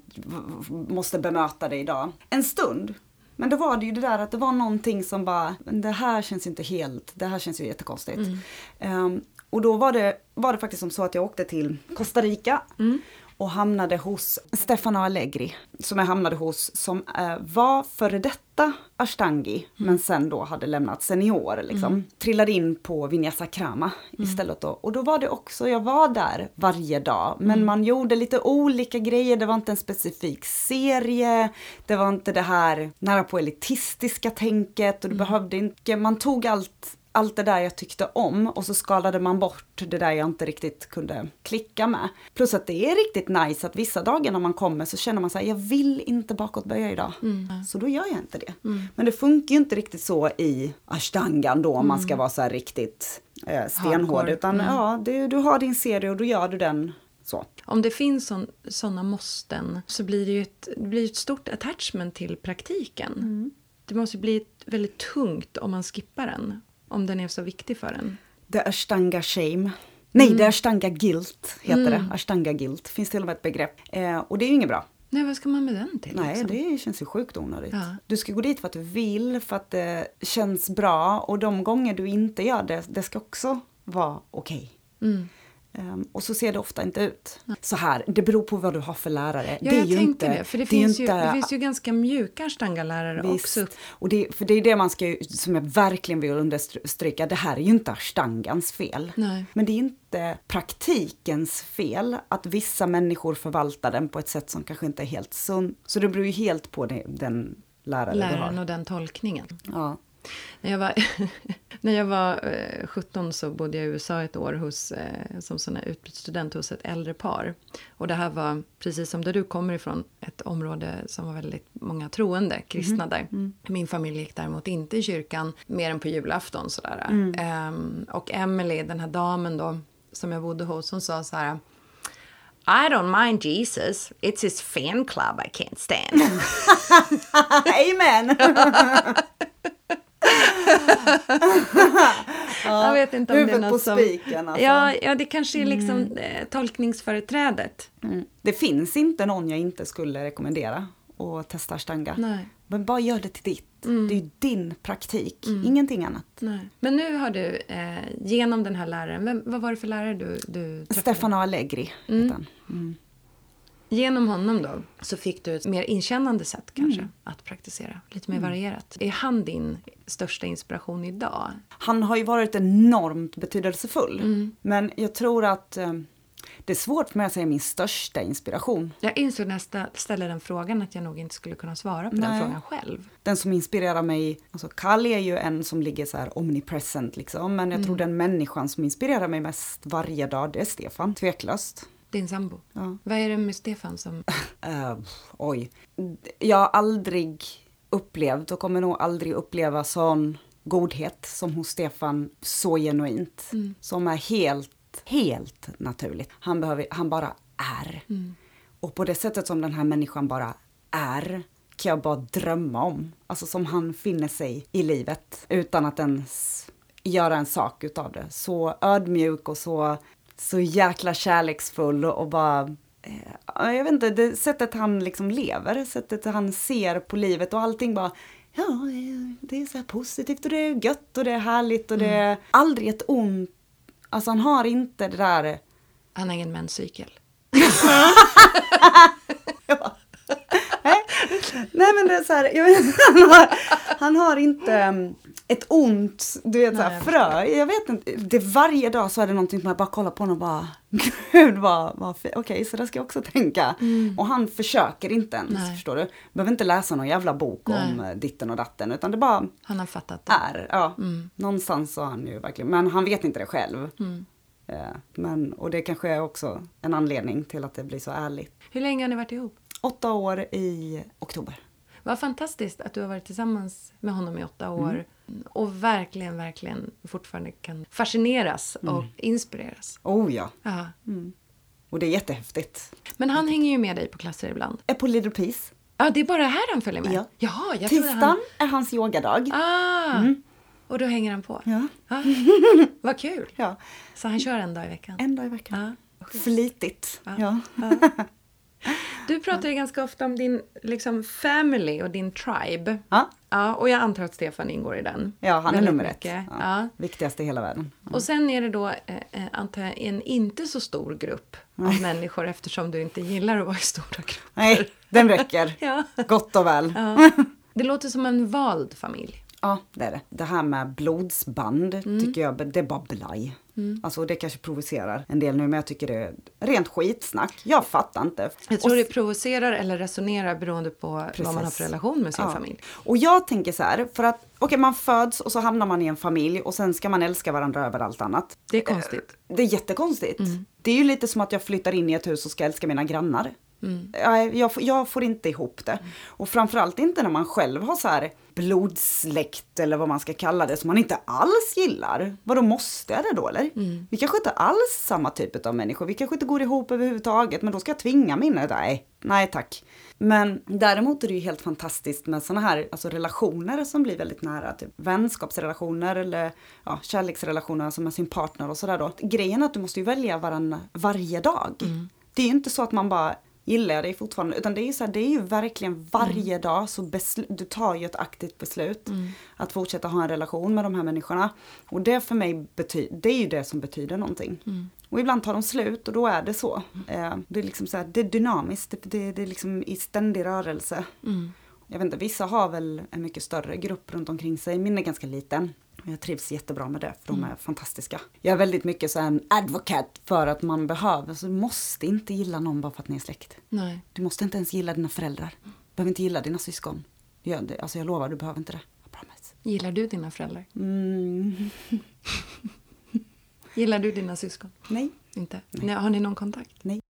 måste bemöta det idag. En stund Men då var det ju det där att det var någonting som bara, "Men det här känns inte helt, det här känns ju jättekonstigt. Ehm, och då var det, var det faktiskt som så att jag åkte till Costa Rica och hamnade hos Stefano Allegri, som jag hamnade hos, som eh, var före detta ashtangi, men sen då hade lämnat senior liksom. Trillade in på Vinyasa Krama istället då. Och då var det också, jag var där varje dag, men man gjorde lite olika grejer, det var inte en specifik serie, det var inte det här nära på elitistiska tänket och du behövde inte, man tog allt allt det där jag tyckte om och så skalade man bort det där jag inte riktigt kunde klicka med. Plus att det är riktigt nice att vissa dagar när man kommer så känner man så här, jag vill inte bakåtböja idag. Så då gör jag inte det. Men det funkar ju inte riktigt så i ashtangan då om man ska vara så här riktigt eh, stenhård. Hardcore. Utan ja, du, du har din serie och då gör du den så. Om det finns sådana måsten så blir det ju ett, det blir ett stort attachment till praktiken. Det måste bli väldigt tungt om man skippar den. Om den är så viktig för en. The Ashtanga Shame. Nej, The Ashtanga Guilt heter det. Ashtanga Guilt. Finns till och med ett begrepp. Eh, och det är ju inget bra. Nej, vad ska man med den till? Nej, liksom? det känns ju sjukt onödigt. Ja. Du ska gå dit för att du vill, för att det känns bra. Och de gånger du inte gör det, det ska också vara okej. Mm. Ehm, och så ser det ofta inte ut. Så här, det beror på vad du har för lärare. Ja, det är jag ju inte, det. För det, är finns, inte, ju, det finns ju ganska mjuka ashtangalärare också. Och det, för det är det man ska, som jag verkligen vill understryka, det här är ju inte ashtangans fel. Nej. Men det är inte praktikens fel att vissa människor förvaltar den på ett sätt som kanske inte är helt sunt. Så det beror ju helt på det, den lärare du Läraren har. och den tolkningen. Ja. När jag var, när jag var eh, 17 så bodde jag i USA ett år hos, eh, som sån här utbytesstudent hos ett äldre par. Och det här var, precis som där du kommer ifrån, ett område som var väldigt många troende, kristna där. Min familj gick däremot inte i kyrkan mer än på julafton. Sådär. Ehm, och Emily, den här damen då, som jag bodde hos, hon sa så här I don't mind Jesus, it's his fan club I can't stand. Amen! Jag vet inte om det är något på som... spiken alltså. Ja, ja, det kanske är liksom eh, tolkningsföreträdet. Mm. Det finns inte någon jag inte skulle rekommendera att testa ashtanga. Nej. Men bara gör det till ditt. Mm. Det är ju din praktik, ingenting annat. Nej. Men nu har du eh, genom den här läraren, vem, vad var det för lärare du, du träffade? Stefano Allegri heter han. Mm. Genom honom då så fick du ett mer inkännande sätt kanske Mm. att praktisera. Lite mer varierat. Är han din största inspiration idag? Han har ju varit enormt betydelsefull. Mm. Men jag tror att eh, det är svårt för mig att säga min största inspiration. Jag insåg när jag stä- ställde den frågan att jag nog inte skulle kunna svara på den Nej. frågan själv. Den som inspirerar mig, alltså Kali är ju en som ligger så här omnipresent liksom. Men jag Mm. tror den människan som inspirerar mig mest varje dag, det är Stefan. Tveklöst. Din sambo. Ja. Vad är det med Stefan som... Eh, oj. Jag har aldrig upplevt och kommer nog aldrig uppleva sån godhet som hos Stefan så genuint. Mm. Som är helt, helt naturligt. Han, behöver, han bara är. Mm. Och på det sättet som den här människan bara är kan jag bara drömma om. Alltså som han finner sig i livet utan att ens göra en sak utav det. Så ödmjuk och så, så jäkla kärleksfull och bara eh, ja, jag vet inte, det sättet han liksom lever, sättet han ser på livet och allting bara Ja, det är så här positivt och det är gött och det är härligt och det är aldrig ett ont. Alltså han har inte det där Han har ingen menscykel. Nej men det är så här, jag vet, han, har, han har inte ett ont, du vet så Nej, här, jag frö. Jag vet inte, det varje dag så är det någonting som jag bara kollar på honom och bara, gud vad, vad okej så där ska jag också tänka. Och han försöker inte ens, Nej. förstår du. Behöver inte läsa någon jävla bok Nej. om ditten och datten, utan det bara Han har fattat det. är. Ja, någonstans så har han ju verkligen, men han vet inte det själv. Eh, Men, och det kanske är också en anledning till att det blir så ärligt. Hur länge har ni varit ihop? Åtta år i oktober. Vad fantastiskt att du har varit tillsammans med honom i åtta år och verkligen, verkligen fortfarande kan fascineras och inspireras. Oh ja. Ja. Och det är jättehäftigt. Men han hänger ju med dig på klasser ibland. Är på Little Peace. Ja, det är bara här han följer med? Ja. Jaha, jag Tisdagen han... är hans yogadag. Ah! Och då hänger han på? Ja. Ja. Vad kul! ja. Så han kör en dag i veckan? En dag i veckan. Ja. Flitigt. Ja. Ja. Du pratar ju ganska ofta om din liksom, family och din tribe. Ja, Ja, och jag antar att Stefan ingår i den. ja han är nummer ett. mycket. Ja. Ja. Viktigast i hela världen. Och sen är det då, eh, eh, antar jag, en inte så stor grupp av människor eftersom du inte gillar att vara i stora grupper. Nej, den räcker. Ja. Gott och väl. Ja. ja. Det låter som en vald familj. Det är det. Det här med blodsband Mm. tycker jag, det är bara blaj. Alltså det kanske provocerar en del nu, men jag tycker det är rent skitsnack. Jag fattar inte. Jag tror och, det provocerar eller resonerar beroende på vad man har Precis. för relation med sin Ja. familj. och jag tänker så här, för att okej man föds och så hamnar man i en familj och sen ska man älska varandra över allt annat. Det är konstigt. Det är jättekonstigt. Mm. Det är ju lite som att jag flyttar in i ett hus och ska älska mina grannar. Mm. Jag, jag, får- jag får inte ihop det. Och framförallt inte när man själv har så här blodsläkt eller vad man ska kalla det som man inte alls gillar. Vadå måste jag det då eller? Mm. Vi kanske inte alls samma typ av människor. Vi kanske inte går ihop överhuvudtaget men då ska jag tvinga mina. Nej, nej tack. Men däremot är det ju helt fantastiskt med sådana här alltså relationer som blir väldigt nära. Typ vänskapsrelationer eller ja, kärleksrelationer alltså med sin partner och sådär då. Grejen är att du måste ju välja varann varje dag. Det är ju inte så att man bara gillar jag dig fortfarande utan det är ju så här, det är ju verkligen varje dag så du tar ju ett aktivt beslut att fortsätta ha en relation med de här människorna. Och det för mig betyder, det är ju det som betyder någonting. Och ibland tar de slut och då är det så. Eh, det är liksom så här, det är dynamiskt, det, det, det är liksom i ständig rörelse. Mm. Jag vet inte, vissa har väl en mycket större grupp runt omkring sig, min är ganska liten. Jag trivs jättebra med det, för de är fantastiska. Jag är väldigt mycket så en advocate för att man behöver, så du måste inte gilla någon bara för att ni är släkt. Nej. Du måste inte ens gilla dina föräldrar. Du behöver inte gilla dina syskon. Det. Alltså jag lovar, du behöver inte det. I promise. Gillar du dina föräldrar? Mm, Gillar du dina syskon? nej. Inte? Nej. Har ni någon kontakt? Nej.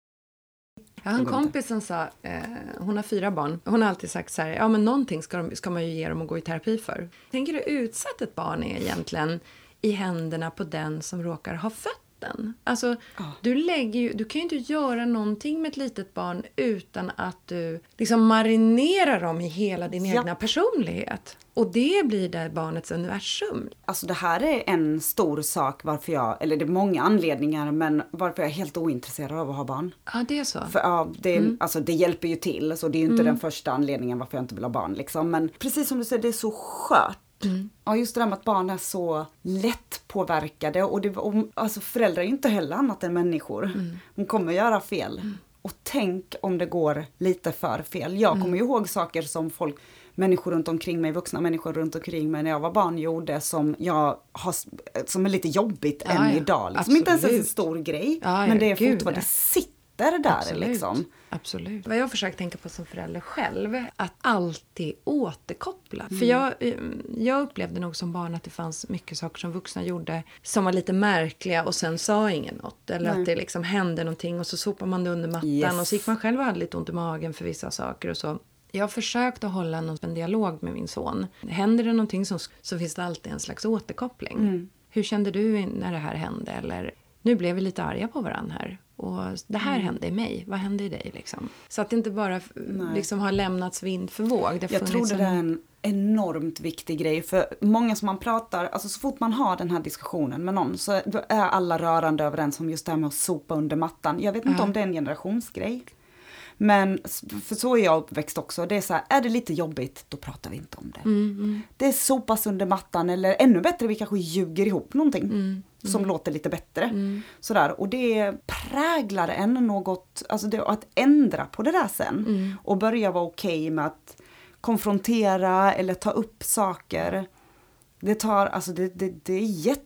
Jag har en kompis som sa, eh, hon har fyra barn, hon har alltid sagt så här, ja men någonting ska, de, ska man ju ge dem att gå i terapi för. Tänker du utsatt ett barn är egentligen i händerna på den som råkar ha fött den? Alltså, Ja. du, lägger ju, du kan ju inte göra någonting med ett litet barn utan att du liksom marinerar dem i hela din Ja. egna personlighet. Och det blir där barnets universum. Alltså det här är en stor sak varför jag, eller det är många anledningar, men varför jag är helt ointresserad av att ha barn. Ja, det är så. För ja, det, alltså, det hjälper ju till, så det är ju inte den första anledningen varför jag inte vill ha barn. Liksom. Men precis som du säger, det är så skört. Ja, just det där med att barn är så lätt påverkade och, det, och alltså föräldrar är ju inte heller annat än människor. De kommer göra fel. Och tänk om det går lite för fel. Jag kommer ju ihåg saker som folk, människor runt omkring mig, vuxna människor runt omkring mig när jag var barn gjorde som jag har, som är lite jobbigt Ja, än ja. idag. Som inte ens är en stor grej. Ja, men det är fortfarande, ja. Sitter där Absolut. liksom. Absolut. Vad jag försöker tänka på som förälder själv, att alltid återkoppla. Mm. För jag, eh, jag upplevde nog som barn att det fanns mycket saker som vuxna gjorde som var lite märkliga och sen sa ingen något. Eller Nej. att det liksom hände någonting och så sopar man det under mattan Yes. och så gick man själv och hade lite ont i magen för vissa saker och så. Jag har försökt att hålla någon, en dialog med min son. Händer det någonting så, så finns det alltid en slags återkoppling. Mm. Hur kände du när det här hände? Eller nu blev vi lite arga på varandra här. Och det här Mm. hände i mig. Vad hände i dig? Liksom? Så att det inte bara liksom har lämnats vind för våg. Jag tror det en- är en enormt viktig grej för många som man pratar, alltså så fort man har den här diskussionen med någon så är alla rörande överens om just det här med att sopa under mattan. Jag vet inte Ja. om det är en generationsgrej. Men för så är jag uppväxt också. Det är så här, är det lite jobbigt, då pratar vi inte om det. Mm, Det sopas under mattan eller ännu bättre, vi kanske ljuger ihop någonting. Mm, Som låter lite bättre. Sådär. Och det präglar en något, alltså det, att ändra på det där sen. mm. Och börja vara okej med att konfrontera eller ta upp saker. Det tar, alltså det, det, det är jätte,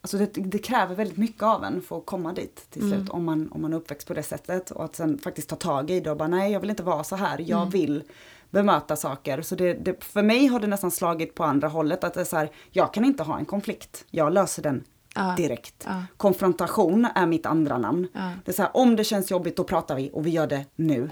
alltså det, det kräver väldigt mycket av en för att komma dit till slut. Om, man, om man är uppväxt på det sättet. Och att sen faktiskt ta tag i det och bara nej jag vill inte vara så här, jag vill bemöta saker. Så det, det, för mig har det nästan slagit på andra hållet. Att det är så här, jag kan inte ha en konflikt. Jag löser den Ja. direkt. Ja. Konfrontation är mitt andra namn. Ja. Det är så här, om det känns jobbigt då pratar vi och vi gör det nu.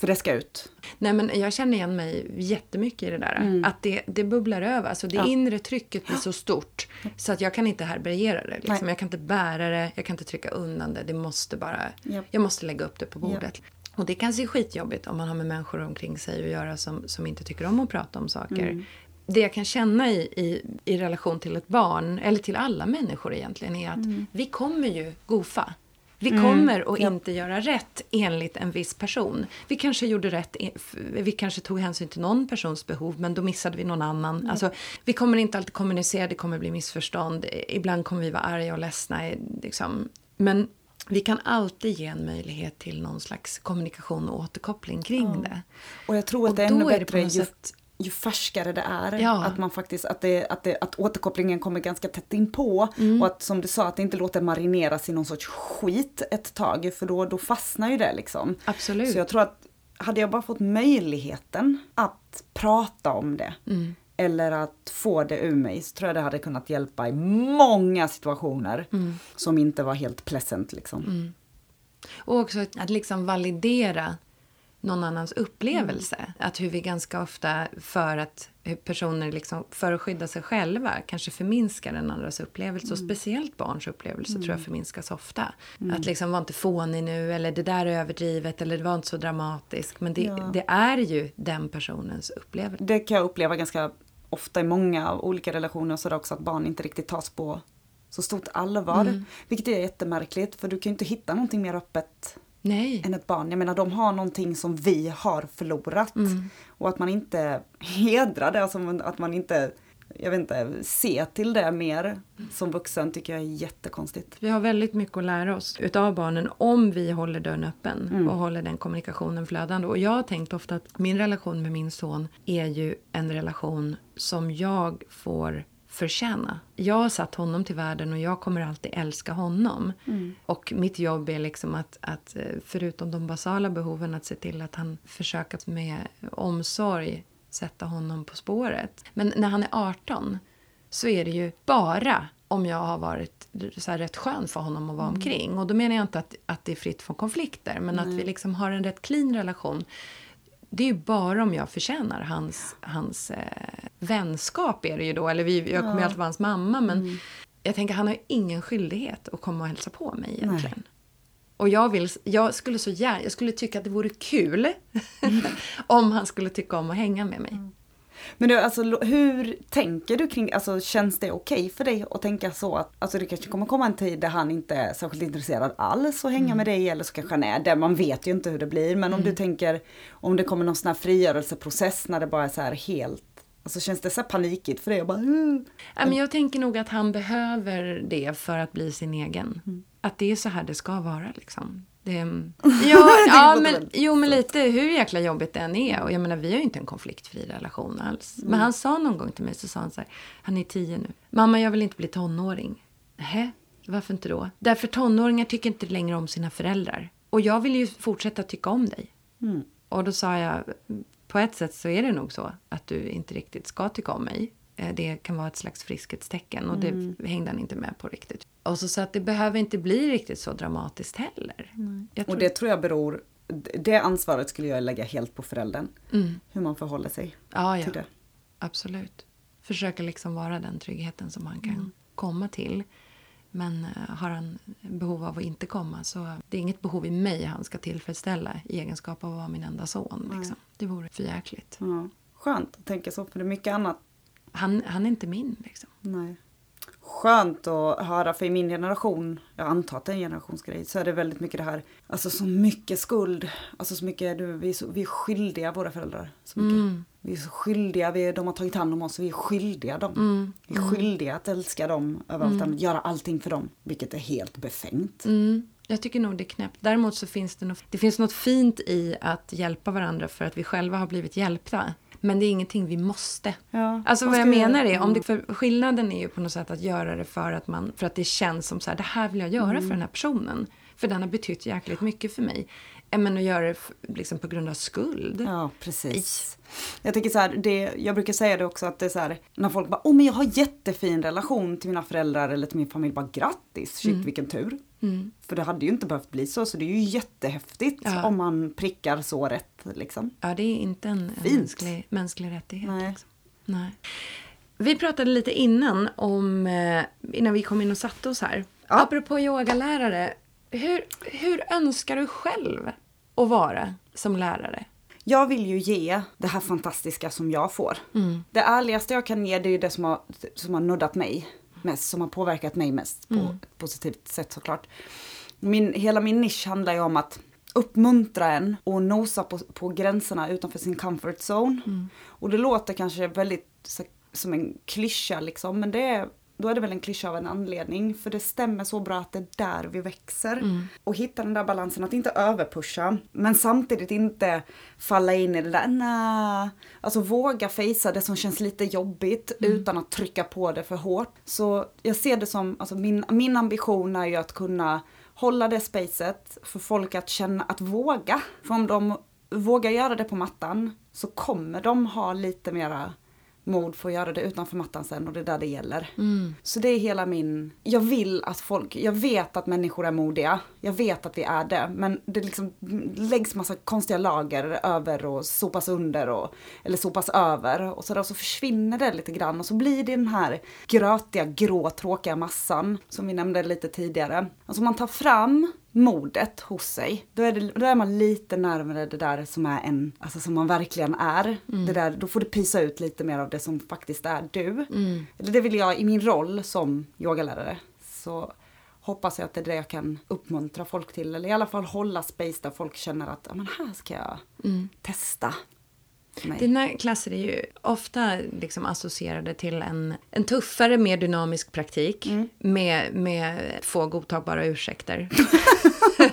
För det ska ut. Nej, men jag känner igen mig jättemycket i det där. Att det, det bubblar över. Alltså det Mm. Ja. inre trycket blir så stort så att jag kan inte härbärgera det. Liksom. Jag kan inte bära det, jag kan inte trycka undan det. Det måste bara, Japp. Jag måste lägga upp det på bordet. Och det kan se skitjobbigt om man har med människor omkring sig att göra som, som inte tycker om att prata om saker. Mm. Det jag kan känna i, i, i relation till ett barn, eller till alla människor egentligen, är att Mm. vi kommer ju gofa. Vi kommer att inte göra rätt enligt en viss person. Vi kanske gjorde rätt, vi kanske tog hänsyn till någon persons behov, men då missade vi någon annan. Alltså, vi kommer inte alltid kommunicera, det kommer bli missförstånd. Ibland kommer vi vara arga och ledsna. Liksom. Men vi kan alltid ge en möjlighet till någon slags kommunikation och återkoppling kring det. Och jag tror att Och det är ännu är det bättre något ju, färskare det är. Ja. Att man faktiskt, att, det, att, det, att återkopplingen kommer ganska tätt inpå. Mm. Och att som du sa, att det inte låter marineras i någon sorts skit ett tag. För då, då fastnar ju det liksom. Absolut. Så jag tror att hade jag bara fått möjligheten att prata om det. Mm. Eller att få det ur mig så tror jag det hade kunnat hjälpa i många situationer. Mm. Som inte var helt pleasant liksom. Och också att liksom validera någon annans upplevelse. Mm. Att hur vi ganska ofta, för att personer liksom, för att skydda sig själva, kanske förminskar den andras upplevelse. Mm. Och speciellt barns upplevelse tror jag förminskas ofta. Att liksom, var inte fånig nu, eller det där är överdrivet, eller det var inte så dramatiskt. Men det, Ja. det är ju den personens upplevelse. Det kan jag uppleva ganska ofta i många olika relationer så är det också att barn inte riktigt tas på så stort allvar. Mm. Vilket är jättemärkligt för du kan ju inte hitta någonting mer öppet Nej. än ett barn. Jag menar de har någonting som vi har förlorat. Mm. Och att man inte hedrar det, alltså att man inte, jag vet inte, ser till det mer som vuxen tycker jag är jättekonstigt. Vi har väldigt mycket att lära oss utav barnen om vi håller dörren öppen Mm. och håller den kommunikationen flödande. Och jag har tänkt ofta att min relation med min son är ju en relation som jag får förtjäna. Jag har satt honom till världen och jag kommer alltid älska honom. Mm. Och mitt jobb är liksom att, att eh, förutom de basala behoven att se till att han försöker med omsorg sätta honom på spåret. Men när han är 18 så är det ju bara om jag har varit så här rätt skön för honom att vara omkring. Och då menar jag inte att, att det är fritt från konflikter, men att vi liksom har en rätt clean relation. Det är ju bara om jag förtjänar hans, hans eh, vänskap är det ju då. Eller vi, jag kommer ju alltid vara hans mamma, men jag tänker han har ju ingen skyldighet att komma och hälsa på mig egentligen. Och jag, vill, jag skulle så gärna, jag skulle tycka att det vore kul om han skulle tycka om att hänga med mig. Men du, alltså hur tänker du kring, alltså känns det okej för dig att tänka så att, alltså det kanske kommer komma en tid där han inte är särskilt intresserad alls att hänga med dig eller så kanske han är det, man vet ju inte hur det blir, men om du tänker om det kommer någon sån här frigörelseprocess när det bara är så här helt, alltså känns det så här panikigt för dig och bara uh. Ja, men jag tänker nog att han behöver det för att bli sin egen. Att det är så här det ska vara liksom. Det, ja, ja men, jo, men lite hur jäkla jobbigt det än är. Och jag menar, vi har ju inte en konfliktfri relation alls. Men han sa någon gång till mig, så sa han så här, han är tio nu. Mamma, jag vill inte bli tonåring. Nähä, varför inte då? Därför tonåringar tycker inte längre om sina föräldrar. Och jag vill ju fortsätta tycka om dig. Och då sa jag, på ett sätt så är det nog så att du inte riktigt ska tycka om mig. Eh, Det kan vara ett slags friskhetstecken och det hängde han inte med på riktigt. Och så sa att det behöver inte bli riktigt så dramatiskt heller. Jag tror, Och det tror jag beror, det ansvaret skulle jag lägga helt på föräldern. Mm. Hur man förhåller sig ja, ja, till det. absolut. Försöka liksom vara den tryggheten som han kan Mm. komma till. Men eh, har han behov av att inte komma så det är inget behov i mig han ska tillfredsställa i egenskap av att vara min enda son. Liksom. Det vore för jäkligt. Ja. Skönt att tänka så, för det är mycket annat Han, han är inte min liksom. Nej. Skönt att höra, för i min generation, jag antar att det är en generationsgrej, så är det väldigt mycket det här, alltså så mycket skuld, alltså så mycket, du, vi, är så, vi är skyldiga våra föräldrar. Så mycket. Mm. Vi är så skyldiga, vi, de har tagit hand om oss, vi är skyldiga dem. Mm. Vi är skyldiga att älska dem över allt annat, göra allting för dem, vilket är helt befängt. Mm, jag tycker nog det är knäppt. Däremot så finns det, något, det finns något fint i att hjälpa varandra för att vi själva har blivit hjälpta. Men det är ingenting vi måste. Ja, Alltså vad jag menar är, om det, för skillnaden är ju på något sätt att göra det för att, man, för att det känns som så här, det här vill jag göra Mm. för den här personen. För den har betytt jäkligt mycket för mig. Men att göra det liksom på grund av skuld. Ja, precis. Jag tycker så här, det, jag brukar säga det också att det är så här, när folk bara, åh men jag har jättefin relation till mina föräldrar eller till min familj, bara grattis, shit vilken tur. Mm. För det hade ju inte behövt bli så, så det är ju jättehäftigt Ja. om man prickar så rätt liksom. Ja, det är inte en, en mänsklig, mänsklig rättighet. Nej. Liksom. Nej. Vi pratade lite innan om, eh, innan vi kom in och satte oss här. Ja. Apropå yogalärare, hur, hur önskar du själv att vara som lärare? Jag vill ju ge det här fantastiska som jag får. Mm. Det ärligaste jag kan ge det är ju det som har, som har nuddat mig mest, som har påverkat mig mest på Mm. ett positivt sätt såklart. Min, hela min nisch handlar ju om att uppmuntra en och nosa på, på gränserna utanför sin comfort zone. Mm. Och det låter kanske väldigt så, som en klyscha liksom, men det är, då är det väl en klyscha av en anledning. För det stämmer så bra att det är där vi växer. Mm. Och hitta den där balansen, att inte överpusha, men samtidigt inte falla in i det där, nej. Alltså våga fejsa det som känns lite jobbigt Mm. utan att trycka på det för hårt. Så jag ser det som, alltså min, min ambition är ju att kunna hålla det spacet för folk att känna, att våga. För om de vågar göra det på mattan så kommer de ha lite mera mod för att göra det utanför mattan sen och det är där det gäller. Mm. Så det är hela min, jag vill att folk, jag vet att människor är modiga, jag vet att vi är det, men det liksom läggs massa konstiga lager över och sopas under och, eller sopas över och så, där, och så försvinner det lite grann och så blir det den här grötiga, grå, tråkiga massan som vi nämnde lite tidigare. Alltså man tar fram modet hos sig, då är, det, då är man lite närmare det där som är en, alltså som man verkligen är. Det där, då får du pysa ut lite mer av det som faktiskt är du. Mm. Det vill jag i min roll som yogalärare. Så hoppas jag att det är det jag kan uppmuntra folk till. Eller i alla fall hålla space där folk känner att ja, men här ska jag Mm. testa. Mig. Dina klasser är ju ofta liksom associerade till en, en tuffare, mer dynamisk praktik Mm. med, med få godtagbara ursäkter.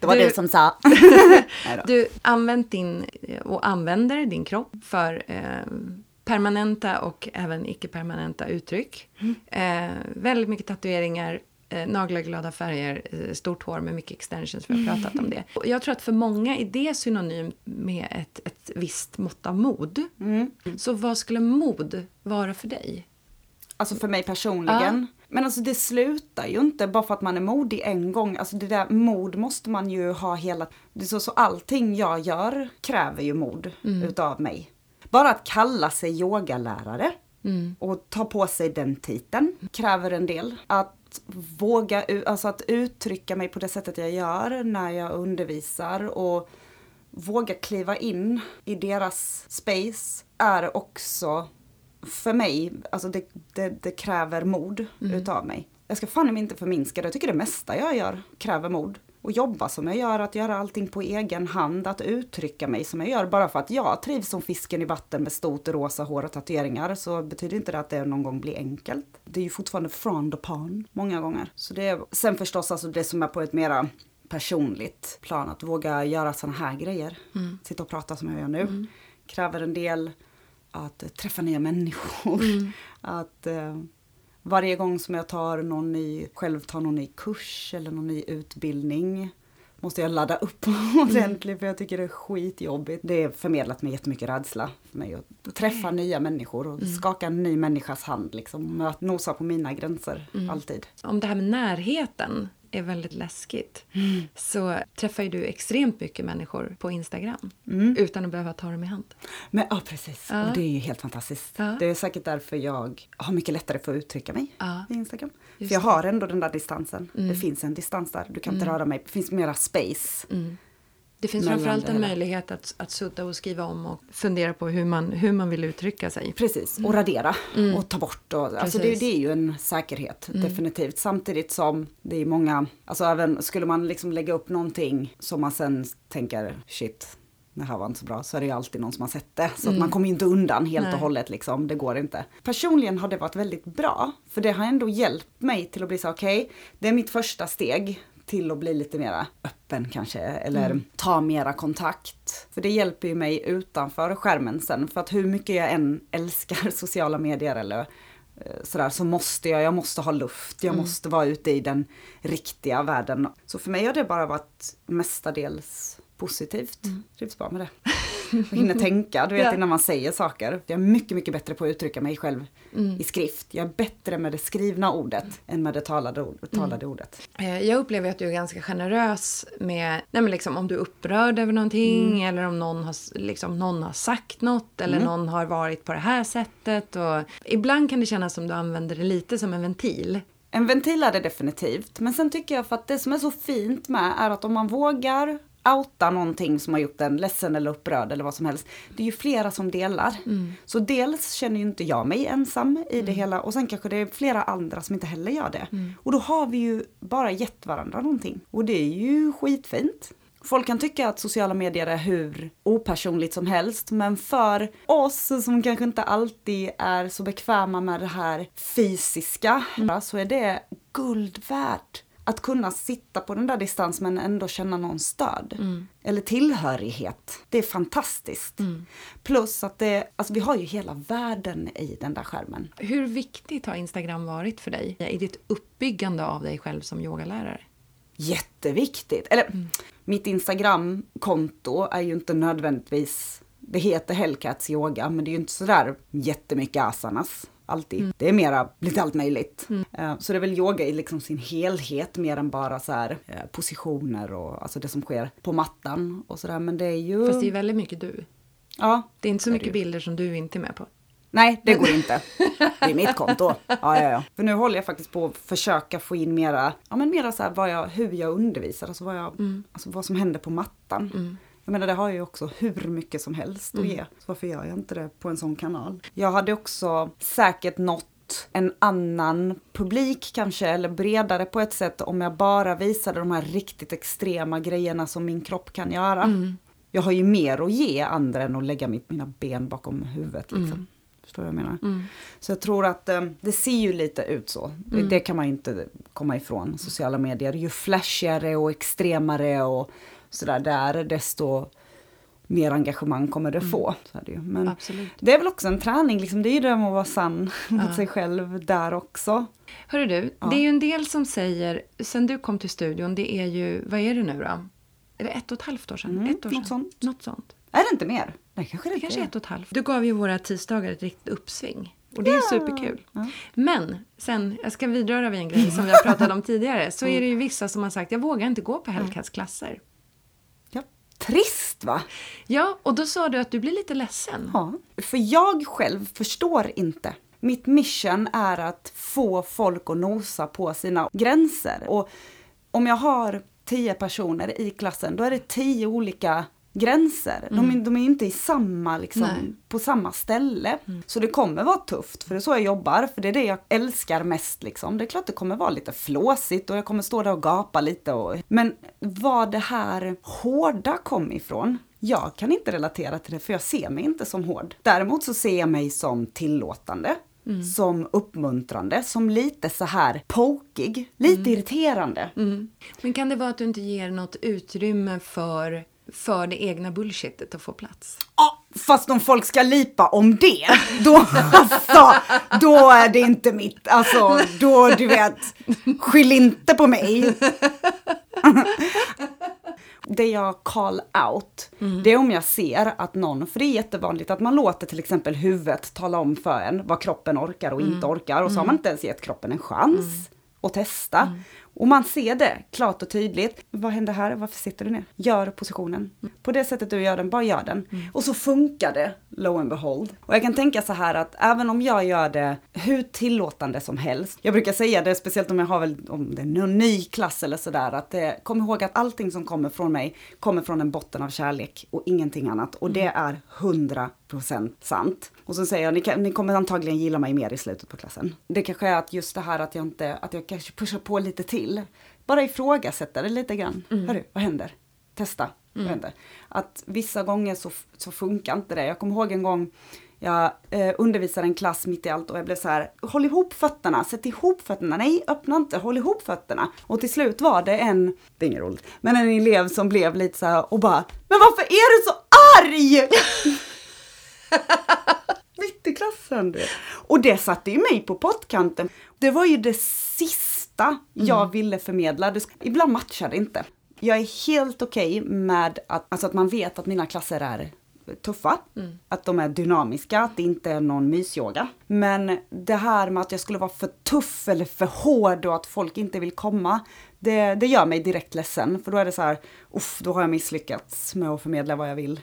det var du- du som sa. Nej. Du använt din och använder din kropp för eh, permanenta och även icke-permanenta uttryck. Eh, väldigt mycket tatueringar, eh, nagelglada färger, eh, stort hår med mycket extensions. Vi har pratat om det. Och Jag tror att för många är det synonymt med ett, ett visst mått av mod. Mm. Så vad skulle mod vara för dig? Alltså för mig personligen. Men alltså det slutar ju inte bara för att man är modig en gång. Alltså det där mod måste man ju ha hela... Det så, så allting jag gör kräver ju mod utav mig. Bara att kalla sig yogalärare och ta på sig den titeln kräver en del. Att våga, alltså att uttrycka mig på det sättet jag gör när jag undervisar och våga kliva in i deras space är också för mig, alltså det, det, det kräver mod utav mig. Jag ska fan inte förminska det, jag tycker det mesta jag gör kräver mod. Och jobba som jag gör, att göra allting på egen hand, att uttrycka mig som jag gör. Bara för att jag trivs som fisken i vatten med stort rosa hår och tatueringar så betyder inte det att det någon gång blir enkelt. Det är ju fortfarande frowned upon många gånger. Så det är, sen förstås alltså det som är på ett mera personligt plan, att våga göra såna här grejer. Sitta och prata som jag gör nu. Kräver en del att träffa nya människor. Att eh, varje gång som jag tar någon ny, själv tar någon ny kurs eller någon ny utbildning måste jag ladda upp ordentligt för jag tycker det är skitjobbigt. Det är förmedlat med jättemycket rädsla för mig att träffa nya människor och skaka en ny människas hand liksom. Att nosa på mina gränser alltid. Om det här med närheten är väldigt läskigt så träffar ju du extremt mycket människor på Instagram utan att behöva ta dem i hand. Men ja, precis. Ja. Och det är ju helt fantastiskt. Ja. Det är säkert därför jag har mycket lättare för att uttrycka mig Ja. i Instagram. Just för jag har ändå den där distansen. Mm. Det finns en distans där. Du kan inte röra mig. Det finns mera space. Det finns framförallt en möjlighet att, att sudda och skriva om och fundera på hur man, hur man vill uttrycka sig. Precis, och radera och ta bort. Och, alltså det, Mm. Mm. det är ju en säkerhet, definitivt. Samtidigt som det är många, alltså även skulle man liksom lägga upp någonting som man sen tänker shit, det här var inte så bra, så är det ju alltid någon som har sett det. Så att man kommer ju inte undan helt Mm. Nej. och hållet liksom, det går inte. Personligen har det varit väldigt bra, för det har ändå hjälpt mig till att bli så okej, det är mitt första steg till att bli lite mera öppen kanske, eller ta mera kontakt. För det hjälper ju mig utanför skärmen sen, för att hur mycket jag än älskar sociala medier eller eh, sådär, så måste jag, jag måste ha luft, jag måste vara ute i den riktiga världen. Så för mig har det bara varit mestadels positivt. Trivs bra med det. Och hinner tänka, du vet Ja. innan man säger saker. Jag är mycket, mycket bättre på att uttrycka mig själv i skrift. Jag är bättre med det skrivna ordet än med det talade, ord, talade ordet. Eh, Jag upplever att du är ganska generös med, nej men liksom om du är upprörd över någonting eller om någon har, liksom, någon har sagt något eller någon har varit på det här sättet. Och ibland kan det kännas som du använder det lite som en ventil. En ventil är det definitivt, men sen tycker jag för att det som är så fint med är att om man vågar outar någonting som har gjort en ledsen eller upprörd eller vad som helst. Det är ju flera som delar. Mm. Så dels känner ju inte jag mig ensam i det hela och sen kanske det är flera andra som inte heller gör det. Mm. Och då har vi ju bara gett varandra någonting. Och det är ju skitfint. Folk kan tycka att sociala medier är hur opersonligt som helst, men för oss som kanske inte alltid är så bekväma med det här fysiska, så är det guld värt. Att kunna sitta på den där distans men ändå känna någon stöd. Eller tillhörighet. Det är fantastiskt. Plus att det, alltså vi har ju hela världen i den där skärmen. Hur viktigt har Instagram varit för dig i ditt uppbyggande av dig själv som yogalärare? Jätteviktigt. Eller mitt Instagram-konto är ju inte nödvändigtvis, det heter Hellcats yoga, men det är ju inte sådär jättemycket asanas. Alltid. Det är mera lite allt möjligt. Eh, Så det är väl yoga i liksom sin helhet mer än bara så här eh, positioner och alltså det som sker på mattan och sådär. Men det är ju... Fast det är väldigt mycket du. Ja, Det är inte så mycket bilder som du inte är med på. Nej, det går inte. Det är mitt konto. Ja, ja, ja. För nu håller jag faktiskt på att försöka få in mera, ja men mera så här vad jag, hur jag undervisar, alltså vad, jag, alltså vad som händer på mattan. Jag menar det har jag ju också hur mycket som helst att ge. Så varför gör jag inte det på en sån kanal? Jag hade också säkert nått en annan publik kanske, eller bredare på ett sätt om jag bara visade de här riktigt extrema grejerna som min kropp kan göra. Jag har ju mer att ge andra än att lägga mitt, mina ben bakom huvudet. Liksom. Förstår du vad jag menar? Så jag tror att eh, det ser ju lite ut så. Det, det kan man inte komma ifrån. Sociala medier, ju flashigare och extremare och sådär där, desto mer engagemang kommer det få. Så är det ju. Men Absolut. det är väl också en träning, liksom. det är ju det med att vara sann mot sig själv där också. Hörru du, det är ju en del som säger, sen du kom till studion, det är ju, vad är det nu då? Är det ett och ett halvt år sedan? Mm, ett år något sedan? sånt. Något sånt. Är det inte mer? Nej, kanske det Det inte kanske är ett och ett halvt. Du gav ju våra tisdagar ett riktigt uppsving. Och det är superkul. Men sen, jag ska vidröra vid en grej som vi har pratat om tidigare. Så är det ju vissa som har sagt, jag vågar inte gå på Hellcats klasser. Ja. Trist va? Ja, och då sa du att du blir lite ledsen. Ja, för jag själv förstår inte. Mitt mission är att få folk att nosa på sina gränser. Och om jag har tio personer i klassen, då är det tio olika gränser. De, är, de är inte i samma, liksom, på samma ställe. Så det kommer vara tufft, för det är så jag jobbar, för det är det jag älskar mest. Liksom. Det är klart det kommer vara lite flåsigt och jag kommer stå där och gapa lite. Och... Men var det här hårda kom ifrån, jag kan inte relatera till det för jag ser mig inte som hård. Däremot så ser jag mig som tillåtande, som uppmuntrande, som lite så här pokig, lite irriterande. Mm. Men kan det vara att du inte ger något utrymme för, för det egna bullshitet att få plats? Ja, fast om folk ska lipa om det, då, alltså, då är det inte mitt, alltså, då du vet, skyll inte på mig. Det jag call out, det är om jag ser att någon, för det är jättevanligt att man låter till exempel huvudet tala om för en vad kroppen orkar och inte orkar och så har man inte ens gett kroppen en chans att testa. Och man ser det klart och tydligt. Vad händer här? Varför sitter du ner? Gör positionen. På det sättet du gör den, bara gör den. Och så funkar det, lo and behold. Och jag kan tänka så här att även om jag gör det hur tillåtande som helst. Jag brukar säga det, speciellt om jag har väl, om det är någon ny klass eller sådär, att det, kom ihåg att allting som kommer från mig kommer från en botten av kärlek och ingenting annat. Och det är 100% sant. Och så säger jag, ni, kan, ni kommer antagligen gilla mig mer i slutet på klassen. Det kanske är att just det här att jag inte, att jag kanske pushar på lite till. Bara ifrågasätta det lite grann. Hörru, vad händer? Testa. Vad händer? Att vissa gånger så, så funkar inte det. Jag kommer ihåg en gång jag eh, undervisade en klass mitt i allt och jag blev så här, håll ihop fötterna, sätt ihop fötterna, nej öppna inte, håll ihop fötterna. Och till slut var det en, det är inget roligt, men en elev som blev lite så här och bara, men varför är du så arg? mitt i klassen. Du. Och det satte ju mig på pottkanten. Det var ju det sista jag ville förmedla. Ibland matchar det inte. Jag är helt okej med att, alltså att man vet att mina klasser är tuffa, att de är dynamiska, att det inte är någon mysyoga. Men det här med att jag skulle vara för tuff eller för hård och att folk inte vill komma, det, det gör mig direkt ledsen. För då är det så här, uff, då har jag misslyckats med att förmedla vad jag vill.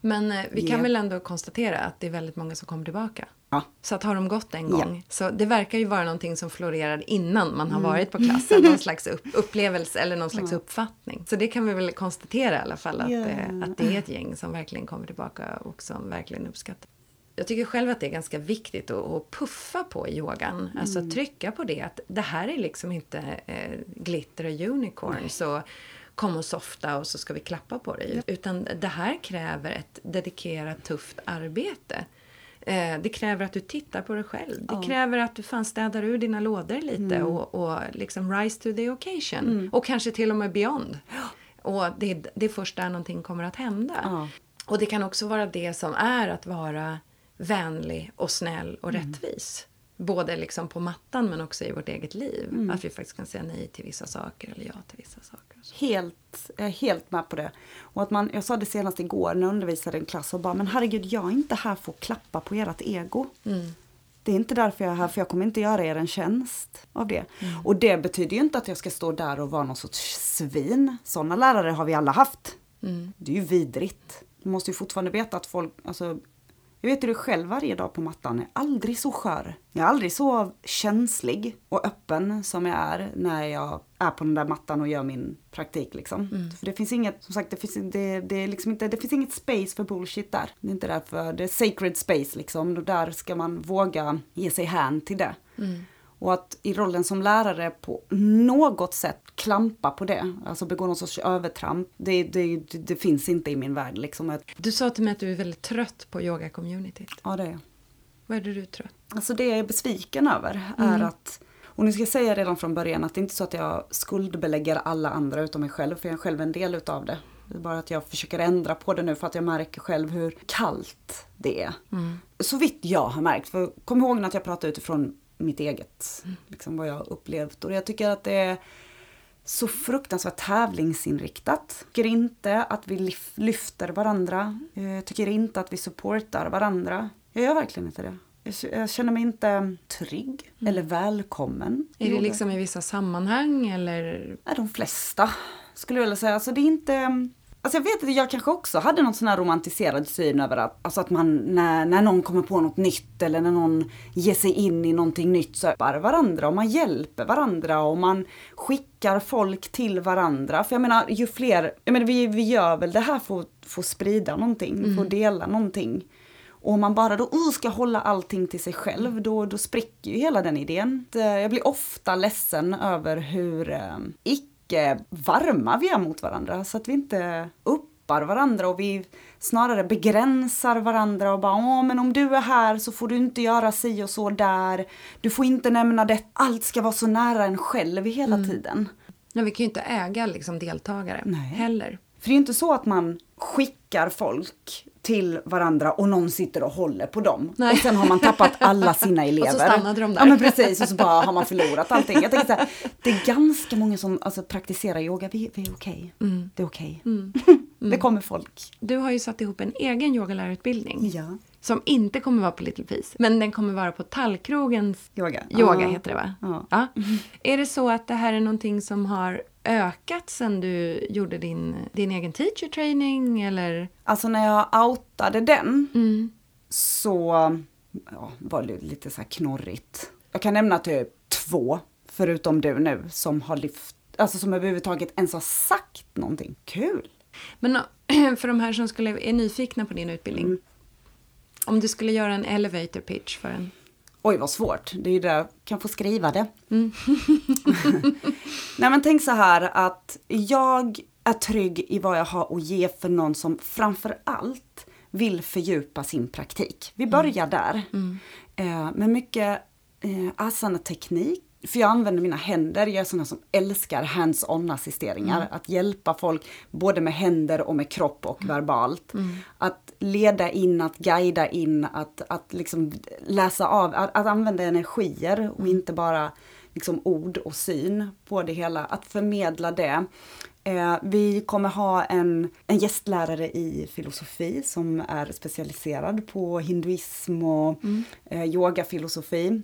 Men eh, vi kan Ja. väl ändå konstatera att det är väldigt många som kommer tillbaka. Ja. Så att har de gått en Ja. gång. Så det verkar ju vara någonting som florerar innan man har varit på klassen. Någon slags upp, upplevelse eller någon slags uppfattning. Så det kan vi väl konstatera i alla fall. Att, Ja. det, att det är ett gäng som verkligen kommer tillbaka och som verkligen uppskattar. Jag tycker själv att det är ganska viktigt att, puffa på yogan. Alltså trycka på det att det här är liksom inte eh, glitter och unicorns och kom och softa och så ska vi klappa på dig. Utan det här kräver ett dedikerat tufft arbete. Eh, det kräver att du tittar på dig själv. Det kräver att du fan städar ur dina lådor lite och, och liksom rise to the occasion. Och kanske till och med beyond. Och det, det är först där någonting kommer att hända. Ja. Och det kan också vara det som är att vara vänlig och snäll och Mm. rättvis. Både liksom på mattan men också i vårt eget liv. Mm. Att vi faktiskt kan säga nej till vissa saker eller ja till vissa saker. Helt, jag är helt med på det. Och att man, jag sa det senast igår när jag undervisade en klass och bara, men herregud jag är inte här för att klappa på ert ego. Mm. Det är inte därför jag är här, för jag kommer inte göra er en tjänst av det. Mm. Och det betyder ju inte att jag ska stå där och vara någon sorts svin. Sådana lärare har vi alla haft. Mm. Det är ju vidrigt. Du måste ju fortfarande veta att folk, alltså, jag vet ju det själv varje dag på mattan, jag är aldrig så skör. Jag är aldrig så känslig och öppen som jag är när jag är på den där mattan och gör min praktik liksom. För det finns inget, som sagt, det finns, det, det är liksom inte, det finns inget space för bullshit där. Det är inte därför, det är sacred space liksom, och där ska man våga ge sig hän till det. Och att i rollen som lärare på något sätt klampa på det, alltså begå någon sorts övertramp, det, det, det, finns inte i min värld. Liksom. Du sa till mig att du är väldigt trött på yoga-communityt. ja, det är jag. Vad är det du är trött Alltså det jag är besviken över är att, och nu ska jag säga redan från början att det är inte så att jag skuldbelägger alla andra utom mig själv, för jag är själv en del utav det. Det är bara att jag försöker ändra på det nu för att jag märker själv hur kallt det är. Så vitt jag har märkt, för kom ihåg att jag pratar utifrån mitt eget, liksom vad jag har upplevt. Och jag tycker att det är så fruktansvärt tävlingsinriktat. Jag tycker inte att vi lyf- lyfter varandra. Jag tycker inte att vi supportar varandra. Jag gör verkligen inte det. Jag känner mig inte trygg eller välkommen. Är det liksom i vissa sammanhang eller? Ja, de flesta skulle jag vilja säga. Alltså det är inte... Alltså jag vet att jag kanske också hade någon sån här romantiserad syn över att, alltså att man när, när någon kommer på något nytt eller när någon ger sig in i någonting nytt så hjälper varandra och man hjälper varandra och man skickar folk till varandra. För jag menar ju fler, jag menar vi, vi gör väl det här för att få sprida någonting, för att dela någonting. Och om man bara då uh, ska hålla allting till sig själv, då, då spricker ju hela den idén. Jag blir ofta ledsen över hur eh, icke varma vi är mot varandra, så att vi inte uppar varandra och vi snarare begränsar varandra och bara åh men om du är här så får du inte göra si och så där. Du får inte nämna det. Allt ska vara så nära en själv hela tiden. Nej, vi kan ju inte äga liksom deltagare Nej. heller. För det är ju inte så att man skickar folk till varandra och någon sitter och håller på dem. Nej. Och sen har man tappat alla sina elever. stannade de där. Ja men precis, och så bara har man förlorat allting. Jag tänker så här, det är ganska många som alltså, praktiserar yoga, vi, vi är okej. Mm. Det är okej. det kommer folk. Du har ju satt ihop en egen yogalärarutbildning. Ja. Som inte kommer vara på Little Peace. Men den kommer vara på Tallkrogens Yoga. yoga Ja. heter det va? Ja. Är det så att det här är någonting som har ökat sen du gjorde din, din egen teacher training eller? Alltså när jag outade den Mm. så ja, var det lite så här knorrigt. Jag kan nämna typ två, förutom du nu, som har lyft, alltså som överhuvudtaget ens har sagt någonting. Kul! Men för de här som skulle, är nyfikna på din utbildning. Mm. Om du skulle göra en elevator pitch för en. Oj vad svårt, det är ju där jag kan få skriva det. Mm. Nej men tänk så här att jag är trygg i vad jag har att ge för någon som framför allt vill fördjupa sin praktik. Vi börjar där. Eh, med mycket eh, asana-teknik. För jag använder mina händer, jag är sån som älskar hands-on assisteringar. Att hjälpa folk både med händer och med kropp och verbalt. Att leda in, att guida in, att, att liksom läsa av, att, att använda energier och inte bara liksom ord och syn på det hela. Att förmedla det. Eh, vi kommer ha en, en gästlärare i filosofi som är specialiserad på hinduism och eh, yogafilosofi.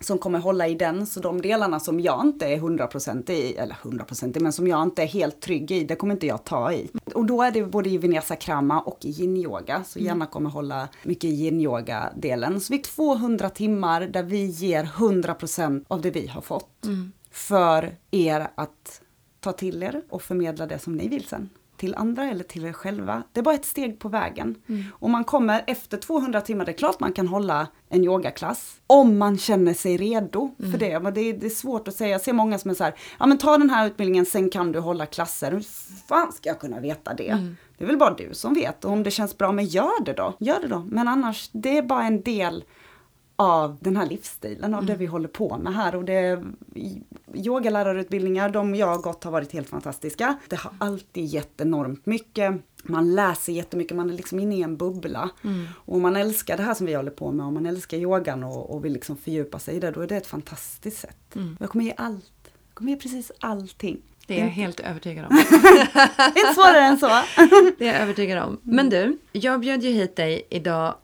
Som kommer hålla i den. Så de delarna som jag inte är 100% i, eller 100% i, men som jag inte är helt trygg i, det kommer inte jag ta i. Och då är det både i Vinyasa Krama och i yin-yoga, så gärna kommer hålla mycket i yin-yoga-delen. Så vi är 200 timmar där vi ger 100% av det vi har fått. För er att ta till er och förmedla det som ni vill sen till andra eller till er själva. Det är bara ett steg på vägen. Mm. Och man kommer efter 200 timmar, det är klart man kan hålla en yogaklass. Om man känner sig redo mm. för det. Men det är, det är, svårt att säga. Jag ser många som är så här, ja men ta den här utbildningen, sen kan du hålla klasser. Hur fan ska jag kunna veta det? Mm. Det är väl bara du som vet. Och om det känns bra, men gör det då. Gör det då. Men annars, det är bara en del av den här livsstilen, av mm. det vi håller på med här. Och det, yogalärarutbildningar, de jag har gått har varit helt fantastiska. Det har alltid gett enormt mycket. Man läser jättemycket, man är liksom inne i en bubbla. Mm. Och om man älskar det här som vi håller på med, om man älskar yogan och, och vill liksom fördjupa sig i det, då är det ett fantastiskt sätt. Mm. Jag kommer ge allt. Jag kommer ge precis allting. Det är jag helt övertygad om. inte svårare än så. det är jag övertygad om. Men du, jag bjöd ju hit dig idag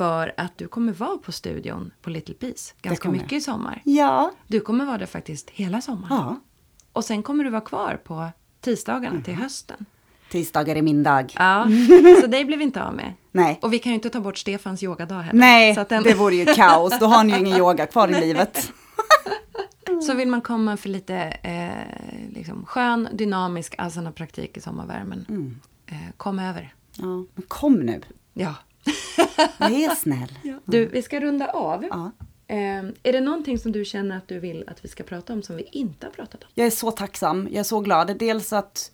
för att du kommer vara på studion på Little Peace ganska mycket i sommar. Ja. Du kommer vara där faktiskt hela sommaren. Ja. Och sen kommer du vara kvar på tisdagarna mm. till hösten. Tisdagar är min dag. Ja, så det blev vi inte av med. Nej. Och vi kan ju inte ta bort Stefans yogadag heller. Nej, den... det vore ju kaos. Då har han ju ingen yoga kvar i livet. Så vill man komma för lite eh, liksom skön, dynamisk asana-praktik i sommarvärmen. Mm. Eh, kom över. Ja, men kom nu. Ja. Jag är snäll. Ja. Du, vi ska runda av. Ja. Eh, är det någonting som du känner att du vill att vi ska prata om som vi inte har pratat om? Jag är så tacksam. Jag är så glad. Dels att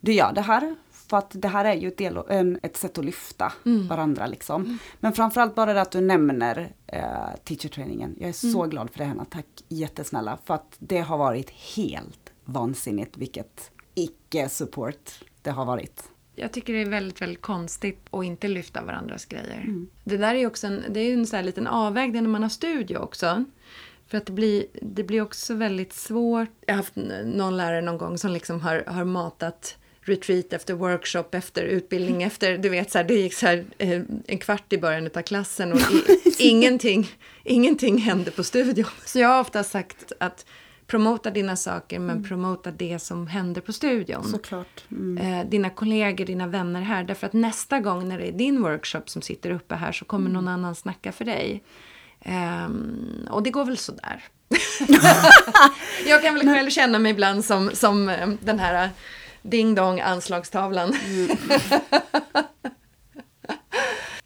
du gör det här. För att det här är ju ett, del, en, ett sätt att lyfta mm. varandra liksom. Mm. Men framförallt bara det att du nämner eh, teacherträningen. Jag är mm. så glad för det Hanna. Tack jättesnälla. För att det har varit helt vansinnigt vilket icke-support det har varit jag tycker det är väldigt, väldigt konstigt att inte lyfta varandras grejer. Mm. Det där är ju också en, det är en sån här liten avvägning när man har studio också. För att det blir, det blir också väldigt svårt. Jag har haft någon lärare någon gång som liksom har, har matat retreat efter workshop efter utbildning efter, du vet så här, det gick så här eh, en kvart i början av klassen och i, ingenting, ingenting hände på studion. Så jag har ofta sagt att promota dina saker men mm. promota det som händer på studion. Såklart. Mm. Eh, dina kollegor, dina vänner här. Därför att nästa gång när det är din workshop som sitter uppe här så kommer mm. någon annan snacka för dig. Um, och det går väl sådär. jag kan väl själv känna mig ibland som, som um, den här ding dong anslagstavlan.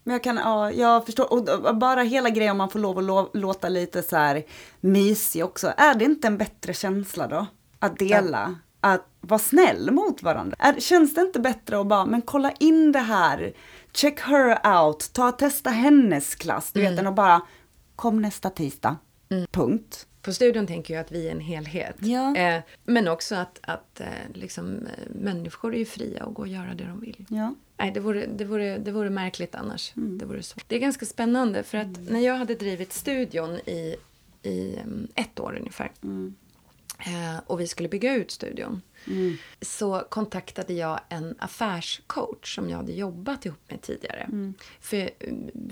Men jag kan, ja, jag förstår. Och bara hela grejen om man får lov att lo låta lite så här mysig också. Är det inte en bättre känsla då? Att dela? Ja. Att vara snäll mot varandra? Är, känns det inte bättre att bara, men kolla in det här. Check her out. Ta och testa hennes klass. Du mm. vet, än att bara, kom nästa tisdag. Mm. Punkt. På studion tänker jag att vi är en helhet. Ja. Eh, men också att, att eh, liksom, eh, människor är fria och gå och göra det de vill. Ja. Nej, det vore, det vore, det vore märkligt annars. Mm. Det, vore så. det är ganska spännande för att mm. när jag hade drivit studion i, i um, ett år ungefär mm. Eh, och vi skulle bygga ut studion Mm. så kontaktade jag en affärscoach som jag hade jobbat ihop med tidigare. Mm. För,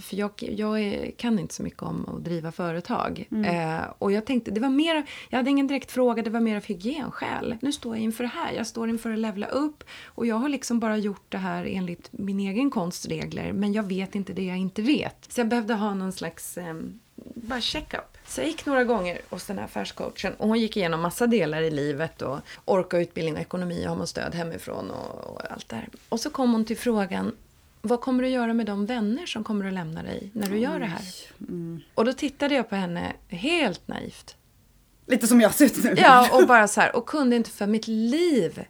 för jag, jag kan inte så mycket om att driva företag. Mm. Eh, och jag tänkte, det var mer, jag hade ingen direkt fråga, det var mer av hygienskäl. Nu står jag inför det här, jag står inför att levla upp och jag har liksom bara gjort det här enligt min egen konstregler men jag vet inte det jag inte vet. Så jag behövde ha någon slags eh, bara check-up. Så jag gick några gånger hos den här affärscoachen och hon gick igenom massa delar i livet och orka utbildning och ekonomi och har man stöd hemifrån och, och, allt det här. Och så kom hon till frågan vad kommer du göra med de vänner som kommer att lämna dig när du Oj. gör det här? Mm. Och då tittade jag på henne helt naivt. Lite som jag ser ut nu. Ja, och bara så här, och kunde inte för mitt liv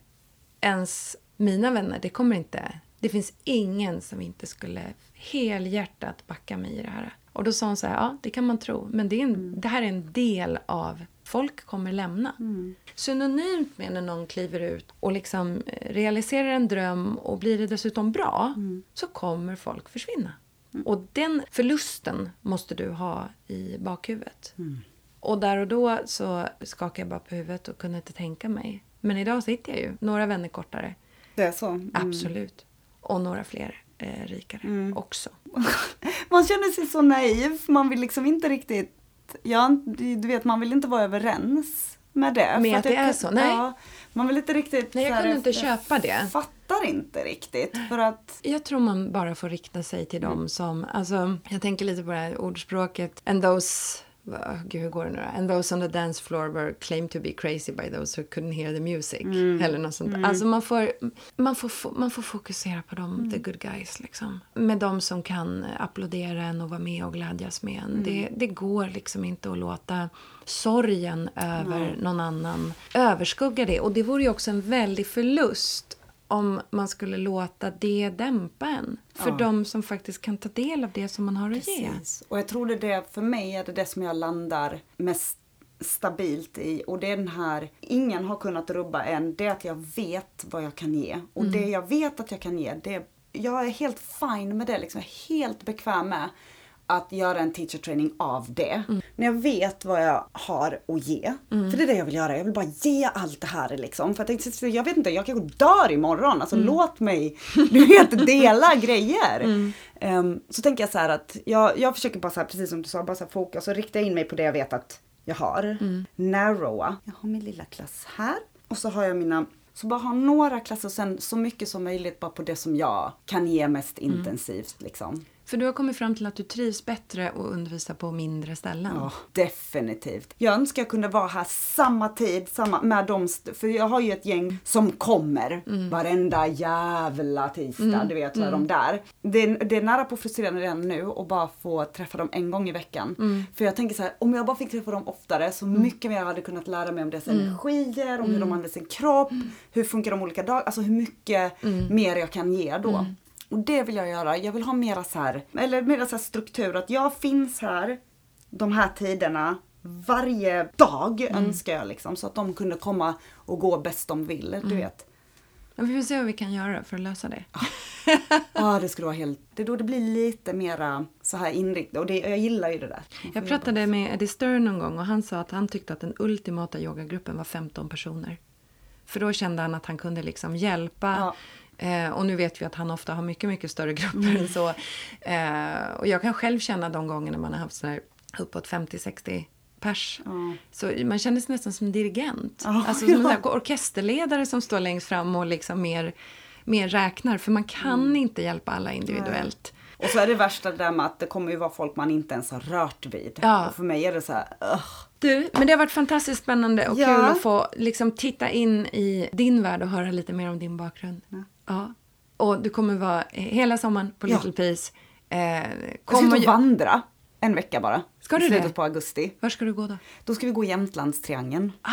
ens mina vänner, det kommer inte, det finns ingen som inte skulle helhjärtat backa mig i det här. Och då sa hon så här, ja det kan man tro, men det, är en, mm. det här är en del av folk kommer lämna. Mm. Synonymt med när någon kliver ut och liksom eh, realiserar en dröm och blir det dessutom bra, mm. så kommer folk försvinna. Mm. Och den förlusten måste du ha i bakhuvudet. Mm. Och där och då så skakade jag bara på huvudet och kunde inte tänka mig. Men idag sitter jag ju några vänner kortare. Det är så? Mm. Absolut. Och några fler eh, rikare också. Man känner sig så naiv, man vill liksom inte riktigt ja, du vet man vill inte vara överens med det. Med att det är så? Nej. Ja, man vill inte riktigt... Nej, jag kunde inte köpa det. fattar inte riktigt. För att... Jag tror man bara får rikta sig till dem som... Alltså, jag tänker lite på det här ordspråket. And those... Gud, hur går det nu då? And those on the dance floor were claimed to be crazy by those who couldn't hear the music. Eller något sånt. Alltså man får, man, får, man får fokusera på dem, the good guys. Liksom. Med de som kan applådera en och vara med och glädjas med en. Det, det går liksom inte att låta sorgen över någon annan överskugga det. Och det vore ju också en väldig förlust om man skulle låta det dämpa en. För Ja. de som faktiskt kan ta del av det som man har att ge. Precis. Och jag tror det det, för mig är det det som jag landar mest stabilt i och det är den här, ingen har kunnat rubba än, det är att jag vet vad jag kan ge. Och det jag vet att jag kan ge, det jag är helt fine med det, liksom, jag är helt bekväm med att göra en teacher training av det. När jag vet vad jag har att ge. För det är det jag vill göra, jag vill bara ge allt det här liksom. För jag, jag vet inte, jag kanske dör imorgon. Alltså låt mig, du vet, dela grejer. Ehm, så tänker jag så här att jag, jag försöker bara så här, precis som du sa, bara så här fokus och rikta in mig på det jag vet att jag har. Narrowa. Jag har min lilla klass här. Och så har jag mina så bara ha några klasser och sen så mycket som möjligt bara på det som jag kan ge mest intensivt liksom. För du har kommit fram till att du trivs bättre att undervisa på mindre ställen. Ja, definitivt. Jag önskar jag kunde vara här samma tid, samma, med dem, för jag har ju ett gäng som kommer varenda jävla tisdag, du vet, så är de där. Det är, det är nära på frustrerande redan nu att bara få träffa dem en gång i veckan. För jag tänker så här, om jag bara fick träffa dem oftare så mycket mer jag hade kunnat lära mig om deras energier, om hur de använder sin kropp, hur funkar de olika dagar, alltså hur mycket mer jag kan ge då. Och det vill jag göra. Jag vill ha mera så här, eller mera så här struktur att jag finns här de här tiderna varje dag önskar jag liksom så att de kunde komma och gå bäst de vill, du vet. Ja, vi får se vad vi kan göra för att lösa det. Ja, det skulle vara helt, det är då det blir lite mera så här inriktat och det, jag gillar ju det där. Jag pratade med Eddie Stern någon gång och han sa att han tyckte att den ultimata yogagruppen var 15 personer. För då kände han att han kunde liksom hjälpa. Ja. Eh, och nu vet vi att han ofta har mycket, mycket större grupper än så. Eh, och jag kan själv känna de gångerna man har haft så här uppåt 50-60 pers. Ja. Så man känner sig nästan som en dirigent. Ja, alltså som en ja. här orkesterledare som står längst fram och liksom mer, mer räknar. För man kan Mm. inte hjälpa alla individuellt. Och så är det värsta det där med att det kommer ju vara folk man inte ens har rört vid. Ja. Och för mig är det så här, ugh. Du, men det har varit fantastiskt spännande och Ja. kul att få liksom, titta in i din värld och höra lite mer om din bakgrund. Ja. Och du kommer vara hela sommaren på Ja. Little Peace. Eh, Jag ska ut och vandra en vecka bara. Ska du slutet det? på augusti. Var ska du gå då? Då ska vi gå Jämtlandstriangeln. Ah!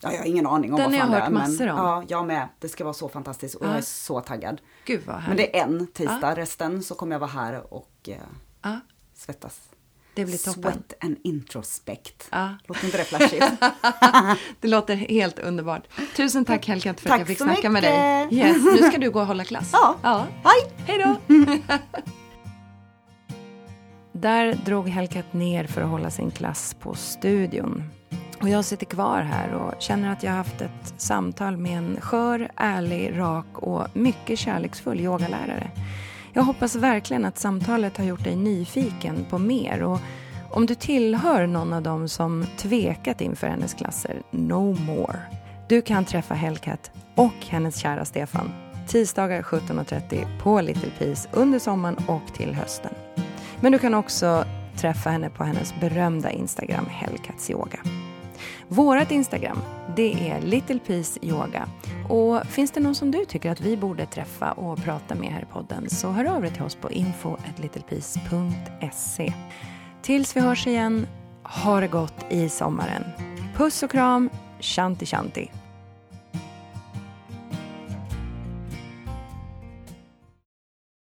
Ja, jag har ingen aning om Den vad har fan jag det är. hört massor men, om. Ja, jag med. Det ska vara så fantastiskt och jag Ja. är så taggad. Gud vad härligt. Men det är en tisdag, resten så kommer jag vara här och eh, Ja, svettas. Det blir toppen. Sweat and introspect. Ja. Låter inte det flashigt? Det låter helt underbart. Tusen tack Helkat för att jag fick snacka med dig. mycket. Yes, nu ska du gå och hålla klass. Ja. ja. Hej! Hej då! Där drog Helkat ner för att hålla sin klass på studion. Och jag sitter kvar här och känner att jag har haft ett samtal med en skör, ärlig, rak och mycket kärleksfull yogalärare. Jag hoppas verkligen att samtalet har gjort dig nyfiken på mer och om du tillhör någon av dem som tvekat inför hennes klasser, no more. Du kan träffa Hellcat och hennes kära Stefan tisdagar 17.30 på Little Peace under sommaren och till hösten. Men du kan också träffa henne på hennes berömda Instagram Hellcats Yoga. Vårat Instagram, det är Little Peace Yoga. Och finns det någon som du tycker att vi borde träffa och prata med här i podden så hör av dig till oss på info.littlepeace.se. Tills vi hörs igen, ha det gott i sommaren. Puss och kram, shanti shanti.